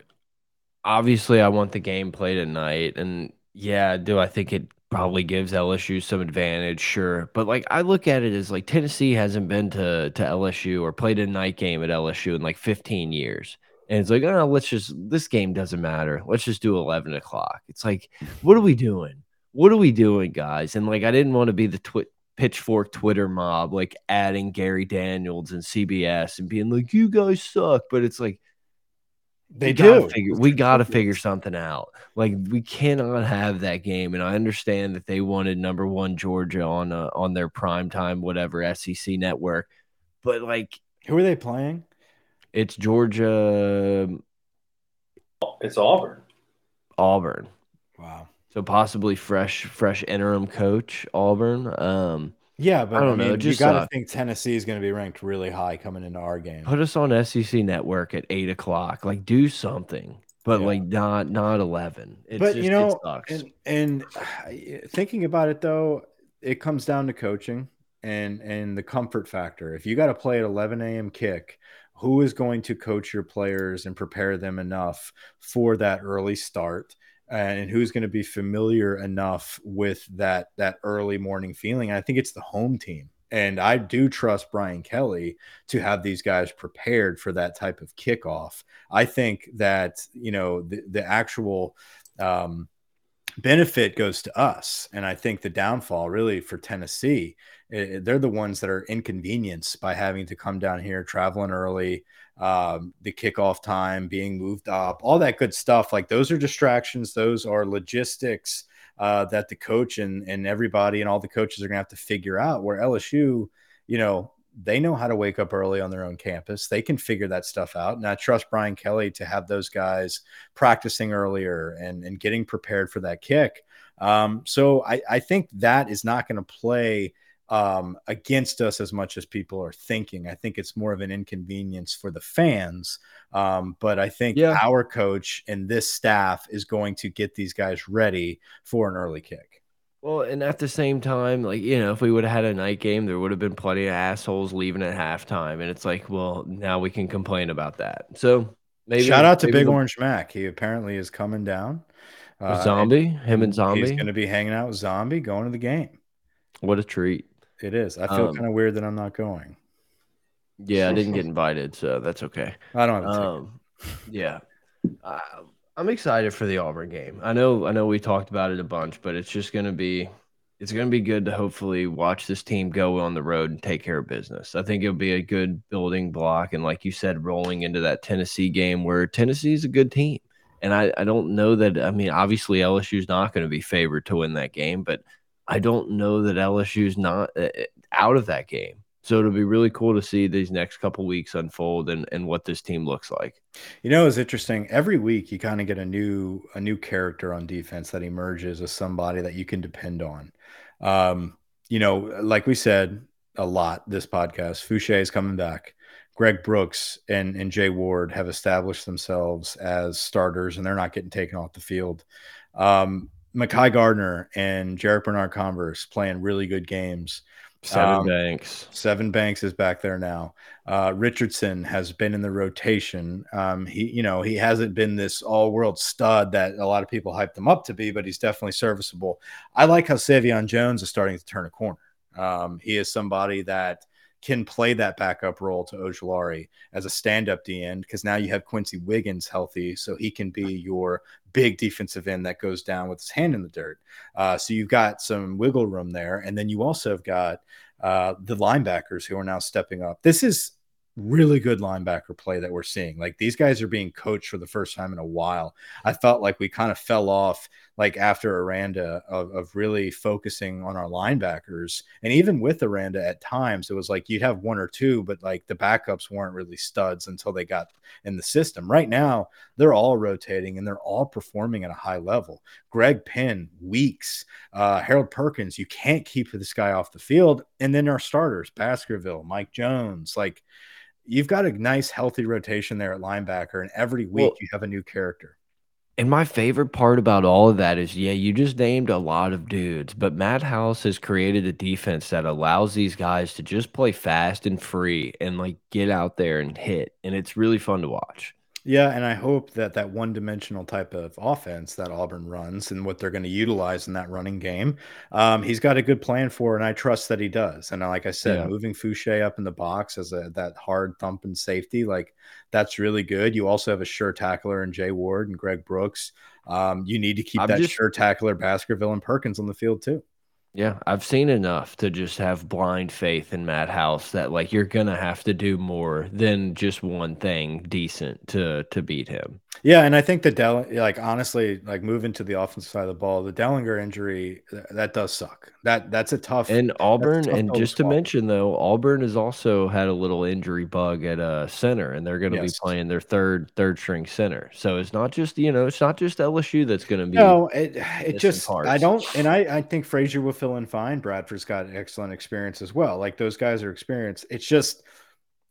obviously I want the game played at night. And yeah, do I think it probably gives LSU some advantage, sure. But like I look at it as like Tennessee hasn't been to to LSU or played a night game at LSU in like 15 years. And it's like, oh, let's just this game doesn't matter. Let's just do 11 o'clock. It's like, what are we doing? What are we doing, guys? And like, I didn't want to be the pitchfork Twitter mob, like adding Gary Danielson and CBS and being like, you guys suck. But it's like, they we do. Gotta figure, we got to figure something out. Like we cannot have that game. And I understand that they wanted number one Georgia on uh, on their prime time, whatever SEC network. But like, who are they playing? It's Georgia. It's Auburn. Auburn. Wow. So possibly fresh, fresh interim coach Auburn. Um, yeah, but I don't I mean, know. Just, you got to uh, think Tennessee is going to be ranked really high coming into our game. Put us on SEC Network at eight o'clock. Like, do something, but yeah. like not not eleven. It's but just, you know, and, and thinking about it though, it comes down to coaching and and the comfort factor. If you got to play at eleven a.m. kick, who is going to coach your players and prepare them enough for that early start? And who's going to be familiar enough with that that early morning feeling. I think it's the home team. And I do trust Brian Kelly to have these guys prepared for that type of kickoff. I think that, you know, the, the actual um, benefit goes to us. And I think the downfall really for Tennessee, it, they're the ones that are inconvenienced by having to come down here, traveling early, um, the kickoff time being moved up, all that good stuff. Like those are distractions, those are logistics uh, that the coach and, and everybody and all the coaches are going to have to figure out. Where LSU, you know, they know how to wake up early on their own campus. They can figure that stuff out. And I trust Brian Kelly to have those guys practicing earlier and, and getting prepared for that kick. Um, so I, I think that is not going to play um, against us as much as people are thinking. I think it's more of an inconvenience for the fans. Um, but I think yeah. our coach and this staff is going to get these guys ready for an early kick. Well, and at the same time, like, you know, if we would have had a night game, there would have been plenty of assholes leaving at halftime. And it's like, well, now we can complain about that. So maybe shout out to Big Orange Mac. He apparently is coming down. Uh, zombie, him and Zombie. He's going to be hanging out with Zombie going to the game. What a treat. It is. I feel um, kind of weird that I'm not going. Yeah, I didn't get invited, so that's okay. I don't have um, Yeah, uh, I'm excited for the Auburn game. I know, I know, we talked about it a bunch, but it's just going to be, it's going to be good to hopefully watch this team go on the road and take care of business. I think it'll be a good building block, and like you said, rolling into that Tennessee game where Tennessee is a good team, and I, I don't know that. I mean, obviously LSU is not going to be favored to win that game, but I don't know that LSU's not uh, out of that game. So it'll be really cool to see these next couple weeks unfold and, and what this team looks like. You know, it's interesting. Every week you kind of get a new a new character on defense that emerges as somebody that you can depend on. Um, you know, like we said a lot this podcast, Foucha is coming back. Greg Brooks and, and Jay Ward have established themselves as starters and they're not getting taken off the field. Um, Mekhi Garner and Jarrick Bernard-Converse playing really good games. Sevyn um, Banks. Sevyn Banks is back there now. Uh, Richardson has been in the rotation. Um, he, you know, he hasn't been this all-world stud that a lot of people hyped him up to be, but he's definitely serviceable. I like how Sai'vion Jones is starting to turn a corner. Um, he is somebody that can play that backup role to Ojulari as a stand-up D end because now you have Quincy Wiggins healthy, so he can be your big defensive end that goes down with his hand in the dirt. Uh, so you've got some wiggle room there, and then you also have got uh, the linebackers who are now stepping up. This is really good linebacker play that we're seeing. Like these guys are being coached for the first time in a while. I felt like we kind of fell off like after Aranda of, of really focusing on our linebackers. And even with Aranda at times, it was like you'd have one or two, but like the backups weren't really studs until they got in the system. Right now, they're all rotating and they're all performing at a high level. Greg Penn, Weeks, uh, Harold Perkins, you can't keep this guy off the field. And then our starters, Baskerville, Mike Jones, like you've got a nice healthy rotation there at linebacker, and every week well, you have a new character. And my favorite part about all of that is, yeah, you just named a lot of dudes, but Matt House has created a defense that allows these guys to just play fast and free and like get out there and hit. And it's really fun to watch. Yeah, and I hope that that one-dimensional type of offense that Auburn runs and what they're going to utilize in that running game, um, he's got a good plan for, and I trust that he does. And like I said, yeah. moving Foucha up in the box as a that hard thumping safety, like that's really good. You also have a sure tackler in Jay Ward and Greg Brooks. Um, you need to keep I'm that just, sure tackler Baskerville and Perkins on the field too. Yeah, I've seen enough to just have blind faith in Matt House that like you're gonna have to do more than just one thing decent to to beat him. Yeah, and I think the Del like honestly, like moving to the offensive side of the ball, the Dellinger injury that does suck. That that's a tough and Auburn tough and just to mention though, Auburn has also had a little injury bug at a uh, center, and they're going to yes. be playing their third third string center. So it's not just you know it's not just LSU that's going to be. No, it it just parts. I don't, and I I think Frazier will fill in fine. Bradford's got excellent experience as well. Like those guys are experienced. It's just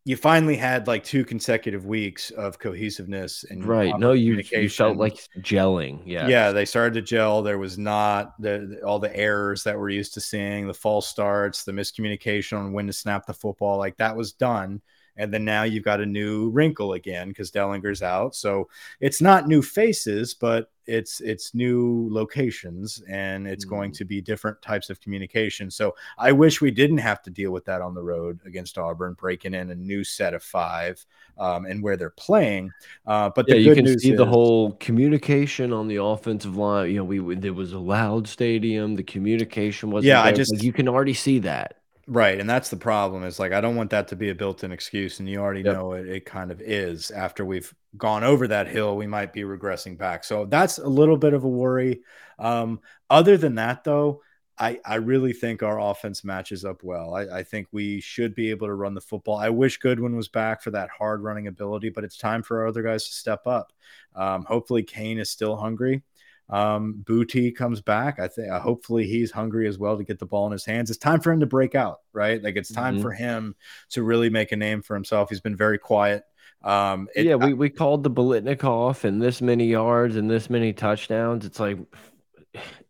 you finally had like two consecutive weeks of cohesiveness and right. No, you, you felt like gelling. Yeah. Yeah. They started to gel. There was not the, all the errors that we're used to seeing, the false starts, the miscommunication on when to snap the football. Like that was done. And then now you've got a new wrinkle again because Dellinger's out. So it's not new faces, but it's it's new locations and it's mm. going to be different types of communication. So I wish we didn't have to deal with that on the road against Auburn, breaking in a new set of five um, and where they're playing. Uh, but yeah, you can see is, the whole communication on the offensive line. You know, we there was a loud stadium. The communication was yeah. There. I just like, you can already see that. Right. And that's the problem is like, I don't want that to be a built in excuse. And you already yep. know it, it kind of is. After we've gone over that hill, we might be regressing back. So that's a little bit of a worry. Um, other than that, though, I, I really think our offense matches up well. I, I think we should be able to run the football. I wish Goodwin was back for that hard running ability, but it's time for our other guys to step up. Um, hopefully, Cain is still hungry um, Boutte comes back. I think uh, hopefully he's hungry as well to get the ball in his hands. It's time for him to break out, right? Like it's time mm-hmm. for him to really make a name for himself. He's been very quiet. Um, it, yeah, we, we called the Biletnikoff and this many yards and this many touchdowns. It's like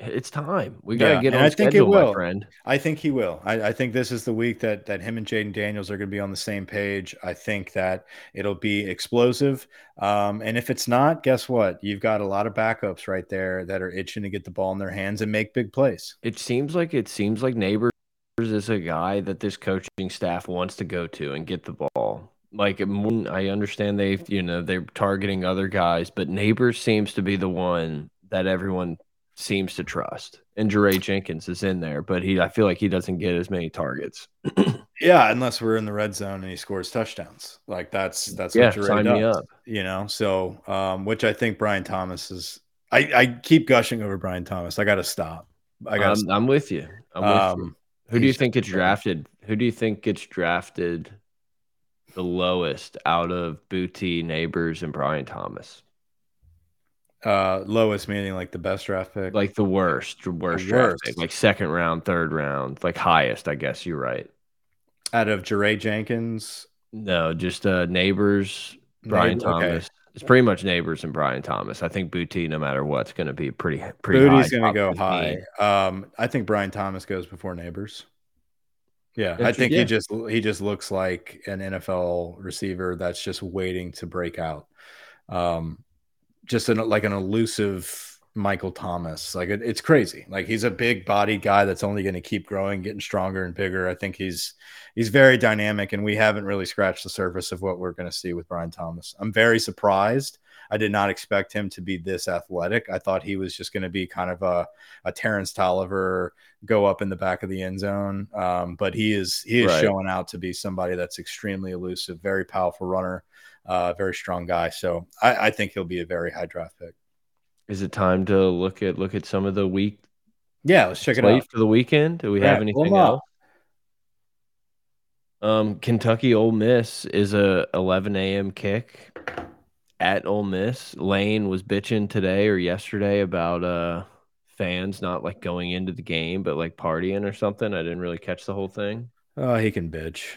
it's time. We got to yeah, get on I schedule, think it will. my friend. I think he will. I, I, think this is the week that that him and Jayden Daniels are going to be on the same page. I think that it'll be explosive. Um, and if it's not, guess what? You've got a lot of backups right there that are itching to get the ball in their hands and make big plays. It seems like it seems like Nabers is a guy that this coaching staff wants to go to and get the ball. Like I understand they, you know, they're targeting other guys, but Nabers seems to be the one that everyone seems to trust. And Jaray Jenkins is in there, but he I feel like he doesn't get as many targets. yeah, unless we're in the red zone and he scores touchdowns. Like that's that's yeah, what Jaray does. You know, so um, which I think Brian Thomas is I, I keep gushing over Brian Thomas. I gotta stop. I got I'm, I'm, with you. I'm with um, you. Who do you think gets drafted Who do you think gets drafted the lowest out of Boutte, Nabers, and Brian Thomas? Uh, lowest meaning like the best draft pick, like the worst, worst, the worst. pick, like second round, third round, like highest. I guess you're right. Out of Jaray Jenkins, no, just uh, Nabers, Brian Neighbor, Thomas. Okay. It's pretty much Nabers and Brian Thomas. I think Boutte, no matter what's going to be pretty pretty. Boutte's going to go 15. high. Um, I think Brian Thomas goes before Nabers. Yeah, I think he just he just looks like an NFL receiver that's just waiting to break out. Um, just an, like an elusive Michael Thomas. Like it, it's crazy. Like he's a big bodied guy that's only going to keep growing, getting stronger and bigger. I think he's he's very dynamic, and we haven't really scratched the surface of what we're going to see with Brian Thomas. I'm very surprised I did not expect him to be this athletic. I thought he was just going to be kind of a, a Terrance Toliver, go up in the back of the end zone. Um, but he is he is right. showing out to be somebody that's extremely elusive, very powerful runner, uh, very strong guy. So I, I think he'll be a very high draft pick. Is it time to look at look at some of the week? Yeah, let's check it out for the weekend. Do we yeah, have anything else? Um, Kentucky Ole Miss is a 11 a.m. kick at Ole Miss. Lane was bitching today or yesterday about uh fans not like going into the game but like partying or something. I didn't really catch the whole thing. Oh, he can bitch.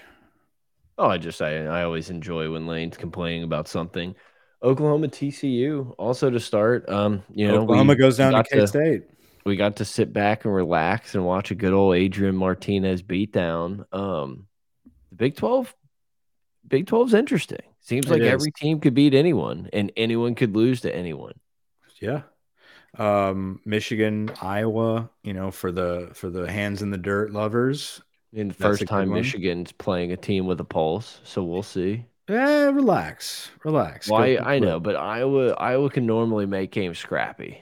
Oh, I just I I always enjoy when Lane's complaining about something. Oklahoma TCU also to start. Um, you know, Oklahoma we, goes down to K State. We got to sit back and relax and watch a good old Adrian Martinez beatdown. Um, the Big Twelve, Big 12's interesting. Seems like every team could beat anyone and anyone could lose to anyone. Yeah. Um, Michigan, Iowa, you know, for the for the hands in the dirt lovers. In the first time Michigan's playing a team with a pulse, so we'll see. Yeah, relax, relax. Why I, I know, but Iowa Iowa can normally make games scrappy.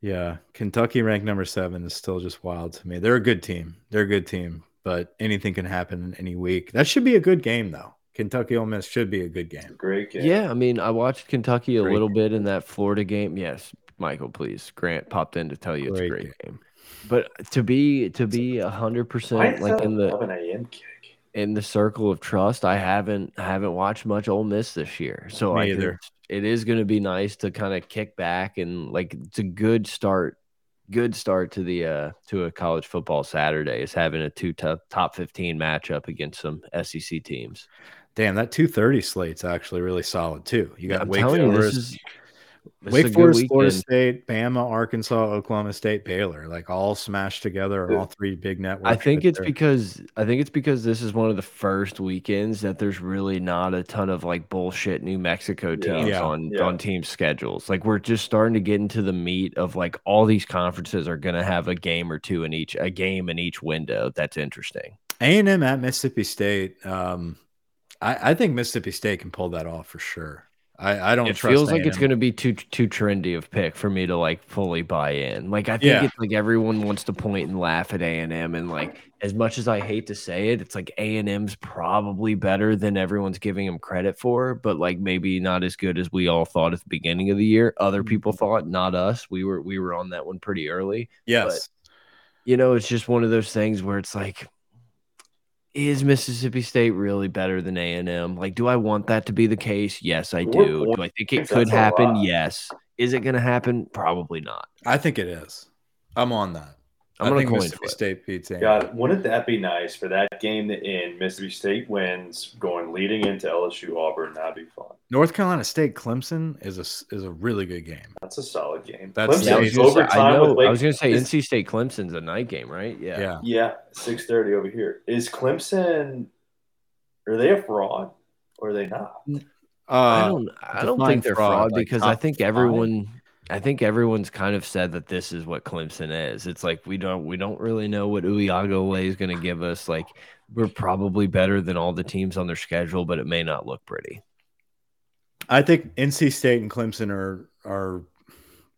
Yeah, Kentucky ranked number seven is still just wild to me. They're a good team. They're a good team, but anything can happen in any week. That should be a good game, though. Kentucky Ole Miss should be a good game. Great game. Yeah, I mean, I watched Kentucky a great little game. bit in that Florida game. Yes, Michael, please. Grant popped in to tell you great it's a great game. game. But to be to be a hundred percent like in the 11 a.m. kick in the circle of trust, I haven't haven't watched much Ole Miss this year. So Me I either. it is going to be nice to kind of kick back and like it's a good start good start to the uh to a college football Saturday is having a two top top 15 matchup against some SEC teams. Damn, that 230 slate's actually really solid too. You got Wake Forest, Wake Forest, Florida State, Bama, Arkansas, Oklahoma State, Baylor, like all smashed together, all three big networks. I think it's there. because I think it's because this is one of the first weekends that there's really not a ton of like bullshit New Mexico teams yeah. on yeah. on team schedules. Like we're just starting to get into the meat of like all these conferences are going to have a game or two in each a game in each window. That's interesting. A and M at Mississippi State. Um, I, I think Mississippi State can pull that off for sure. I, I don't. It feels like it's going to be too too trendy of pick for me to like fully buy in. Like I think yeah. it's like everyone wants to point and laugh at A and M, and like as much as I hate to say it, it's like A and M's probably better than everyone's giving them credit for, but like maybe not as good as we all thought at the beginning of the year. Other people mm-hmm. thought, not us. We were we were on that one pretty early. Yes. But, you know, it's just one of those things where it's like is Mississippi State really better than A and M? Like, do I want that to be the case? Yes, I do. Do I think it could happen? Yes. Is it going to happen? Probably not. I think it is. I'm on that. I'm going to coin Mississippi State beats A. God, wouldn't that be nice for that game to end? Mississippi State wins, going leading into LSU Auburn. That'd be fun. North Carolina State Clemson is a is a really good game. That's a solid game. That's Clemson, yeah, I was overtime. Say, I, I, was going to say NC State Clemson's a night game, right? Yeah. Yeah. Yeah. Six thirty over here. Is Clemson? Are they a fraud or are they not? Uh, I don't. I don't think they're fraud, fraud because I think everyone. I think everyone's kind of said that this is what Clemson is. It's like we don't we don't really know what Uiagalelei is going to give us. Like we're probably better than all the teams on their schedule, but it may not look pretty. I think NC State and Clemson are are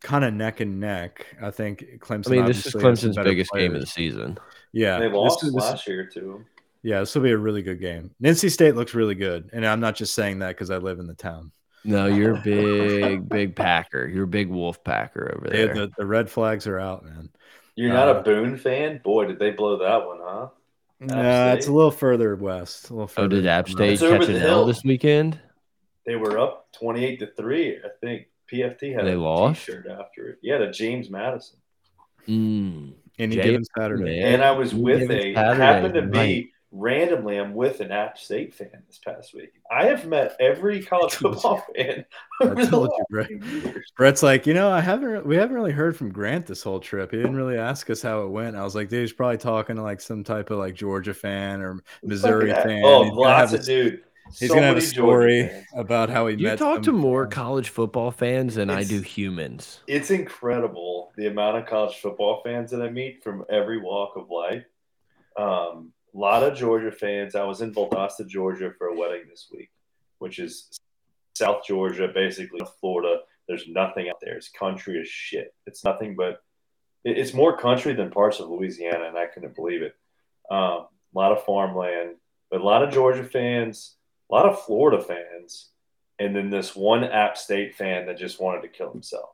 kind of neck and neck. I think Clemson. I mean, this is Clemson's biggest players. game of the season. Yeah, they lost this, last year too. Yeah, this will be a really good game. NC State looks really good, and I'm not just saying that because I live in the town. No, you're a big, big Packer. You're a big Wolf Packer over there. the, the red flags are out, man. You're not uh, a Boone fan? Boy, did they blow that one, huh? Nah, it's a little further west. A little further. Oh, did App State catch an L this weekend? They were up twenty-eight to three. I think PFT had they a lost? shirt after it. Yeah, the James Madison. Mm. Any given Saturday. And I was with a happened to be randomly, I'm with an App State fan this past week. I have met every college football fan. I told you, Brett. Brett's like, you know, I haven't, we haven't really heard from Grant this whole trip. He didn't really ask us how it went. I was like, dude, he's probably talking to like some type of like Georgia fan or Missouri fan. Oh, lots of dude. He's so gonna have a story about how he you met. talk to more college football fans than it's, I do humans. It's incredible the amount of college football fans that I meet from every walk of life. Um, a lot of Georgia fans. I was in Valdosta, Georgia for a wedding this week, which is South Georgia, basically Florida. There's nothing out there. It's country as shit. It's nothing but it's more country than parts of Louisiana, and I couldn't believe it. Um, a lot of farmland, but a lot of Georgia fans, a lot of Florida fans, and then this one App State fan that just wanted to kill himself.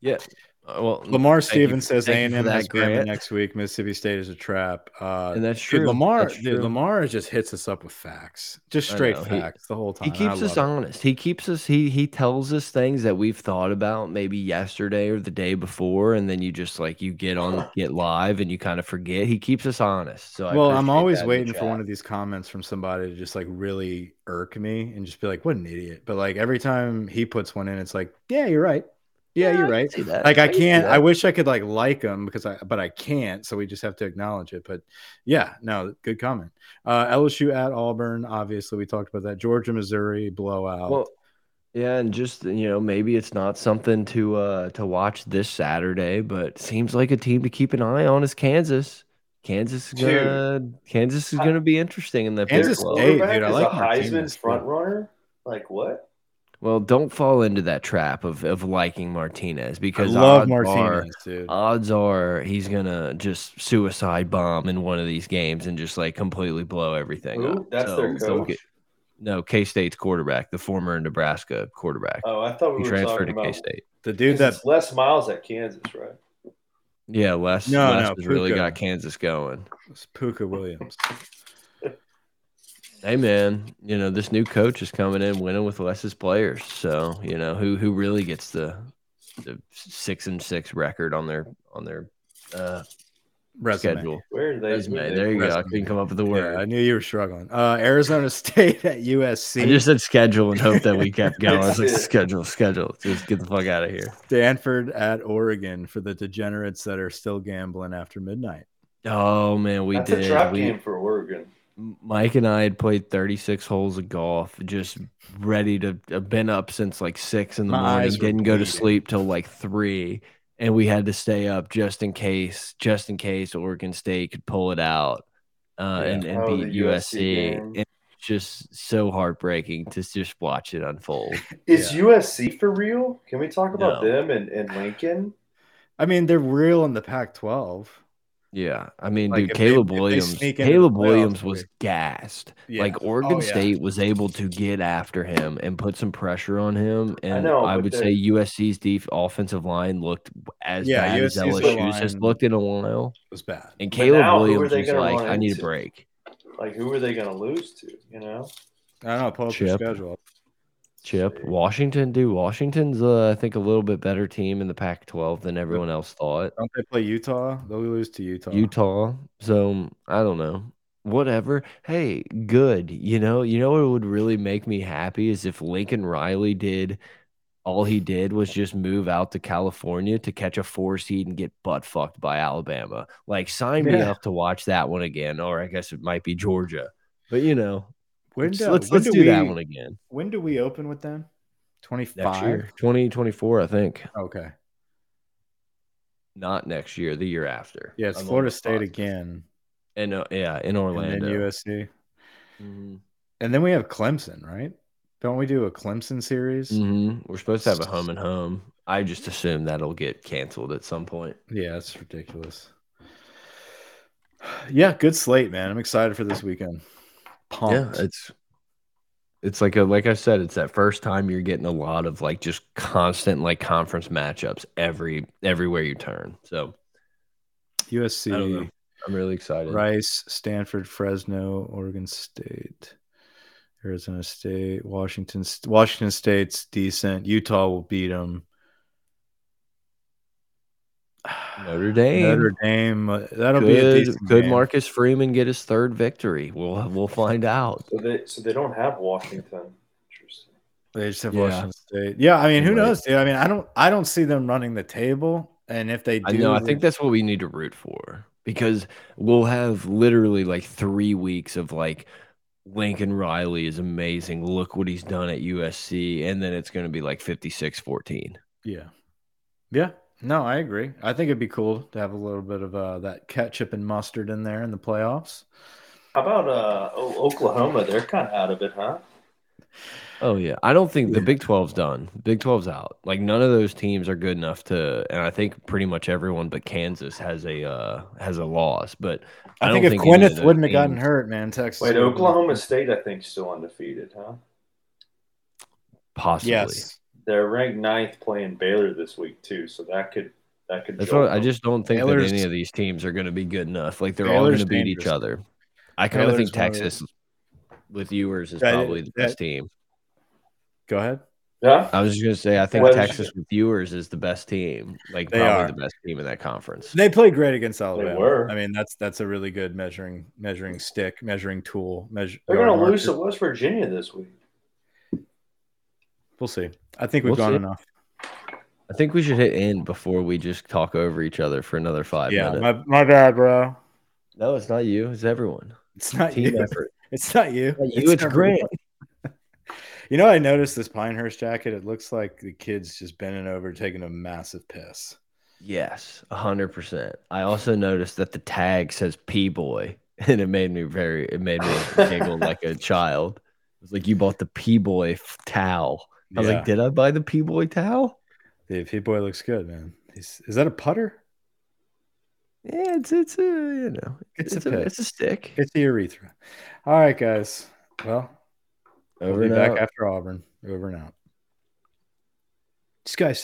Yeah, well, Lamar Stevens says A and M has Bama next week. Mississippi State is a trap, uh, and that's true. Dude, Lamar, that's dude, Lamar just hits us up with facts, just straight facts he, the whole time. He keeps us honest. He keeps us. He he tells us things that we've thought about maybe yesterday or the day before, and then you just like you get on get live and you kind of forget. He keeps us honest. So I well, I'm always waiting for one of these comments from somebody to just like really irk me and just be like, "What an idiot!" But like every time he puts one in, it's like, "Yeah, you're right." Yeah, yeah, you're right. Like I, I can't. I wish I could like like them because I, but I can't. So we just have to acknowledge it. But yeah, no, good comment. Uh, LSU at Auburn. Obviously, we talked about that. Georgia, Missouri blowout. Well, yeah, and just you know, maybe it's not something to uh to watch this Saturday, but seems like a team to keep an eye on is Kansas. Kansas is gonna Dude, Kansas is gonna be interesting in the Kansas State, dude. I like a Heisman front runner. Like what? Well, don't fall into that trap of, of liking Martinez because I love odds Martinez, are, dude. Odds are he's gonna just suicide bomb in one of these games and just like completely blow everything Ooh, up. That's so, their coach. Get, no, K State's quarterback, the former Nebraska quarterback. Oh, I thought we he were transferred to K State. The dude that's Les Miles at Kansas, right? Yeah, Les. No, Les no, has really got Kansas going. It's Pooka Williams. Hey man, you know this new coach is coming in winning with Les's players. So you know who who really gets the the six and six record on their on their uh, Resume. schedule. Where are they? Resume. There you Resume. go. I couldn't come up with the word. Yeah, I knew you were struggling. Uh, Arizona State at USC. I just said schedule and hope that we kept going. I was like, schedule, schedule. Just get the fuck out of here. Stanford at Oregon for the degenerates that are still gambling after midnight. Oh man, we That's did. a trap we, game for Oregon. Mike and I had played 36 holes of golf, just ready to have been up since like six in the My morning, didn't go to sleep till like three. And we had to stay up just in case, just in case Oregon State could pull it out uh, Yeah. and, and Oh, beat USC USC. And it's just so heartbreaking to just watch it unfold. Is USC for real? Can we talk about No. them and, and Lincoln? I mean, they're real in the Pac-12. Yeah, I mean, Like, dude, Caleb they Williams, Caleb playoffs, Williams we- was gassed. Yeah. Like oh, Oregon Oh, yeah. State was able to get after him and put some pressure on him, and I, know, but would they're- say USC's def offensive line looked as Yeah, bad as USC's LSU's has looked in a while. It was bad. And Caleb now, Williams was like, "I need a break." Like, who are they going to lose to? You know? I don't know. Pull up Chip. your schedule. Chip Washington, dude. Washington's, uh, I think, a little bit better team in the Pac-12 than everyone else thought. Don't they play Utah? They'll lose to Utah. Utah. So I don't know. Whatever. Hey, good. You know, you know what would really make me happy is if Lincoln Riley did all he did was just move out to California to catch a four seed and get butt fucked by Alabama. Like sign me up to watch that one again, or I guess it might be Georgia. But you know, When let's do, let's, when let's do do that one again. When do we open with them? Next 25? 2024, I think. Okay. Not next year, the year after. Yeah, it's I'm Florida State positive. again. And uh, yeah, in And Orlando. then USC. Mhm. And then we have Clemson, right? Don't we do a Clemson series? hmm We're supposed to have a home and home. I just assume that'll get canceled at some point. Yeah, that's ridiculous. Yeah, good slate, man. I'm excited for this weekend. Pumped. Yeah, it's it's like a like I said, it's that first time you're getting a lot of like just constant like conference matchups every everywhere you turn. So I don't USC. know. I'm really excited. Rice, Stanford, Fresno, Oregon State, Arizona State, Washington. Washington State's decent. Utah will beat them. Notre Dame. Notre Dame. Uh, that'll could, be a decent could game. Marcus Freeman get his third victory? We'll we'll find out. So they so they don't have Washington. Interesting. They just have Yeah. Washington State. Yeah, I mean, who knows, dude? I mean, I don't, I don't see them running the table. And if they do, I know. I think that's what we need to root for because we'll have literally like three weeks of like Lincoln Riley is amazing. Look what he's done at USC, and then it's going to be like 56-14. yeah, yeah. No, I agree. I think it'd be cool to have a little bit of uh, that ketchup and mustard in there in the playoffs. How about uh O- Oklahoma? They're kind of out of it, huh? Oh yeah, I don't think the Big 12's done. Big 12's out. Like none of those teams are good enough to, and I think pretty much everyone but Kansas has a uh, has a loss. But I, I, don't think if any Gwyneth wouldn't have gotten hurt, man, Texas. Wait, Oklahoma State, I think, still undefeated, huh? possibly. Yes, They're ranked ninth, playing Baylor this week too, so that could that could. That's what I just don't think Baylor's- that any of these teams are going to be good enough. Like they're all going to beat each other. I kind of think one of those- Texas with Ewers is That- probably the that- best team. go ahead. Yeah. I was just going to say I think Well, Texas with Ewers is the best team. Like They probably are. the best team in that conference. They played great against Alabama. were. I mean, that's that's a really good measuring measuring stick, measuring tool. Measure. They're going to lose to. West Virginia this week. We'll see. I think we've We'll gone see. enough. I think we should hit end before we just talk over each other for another five Yeah, minutes. my, my bad, bro. No, it's not you. It's everyone. It's not Team you. effort. It's not you. Not you, it's everyone. Grant. You know, I noticed this Pinehurst jacket. It looks like the kid's just bending over, taking a massive piss. Yes, hundred percent. I also noticed that the tag says P boy, and it made me very it made me giggle like a child. It was like you bought the P boy towel. I was Yeah. like, did I buy the P boy towel? the P boy looks good, man. He's, is that a putter? Yeah, it's it's a you know It's it's, a a, it's a stick. It's the urethra. All right, guys. Well, Over we'll be back out. after Auburn. Over and out. This guy's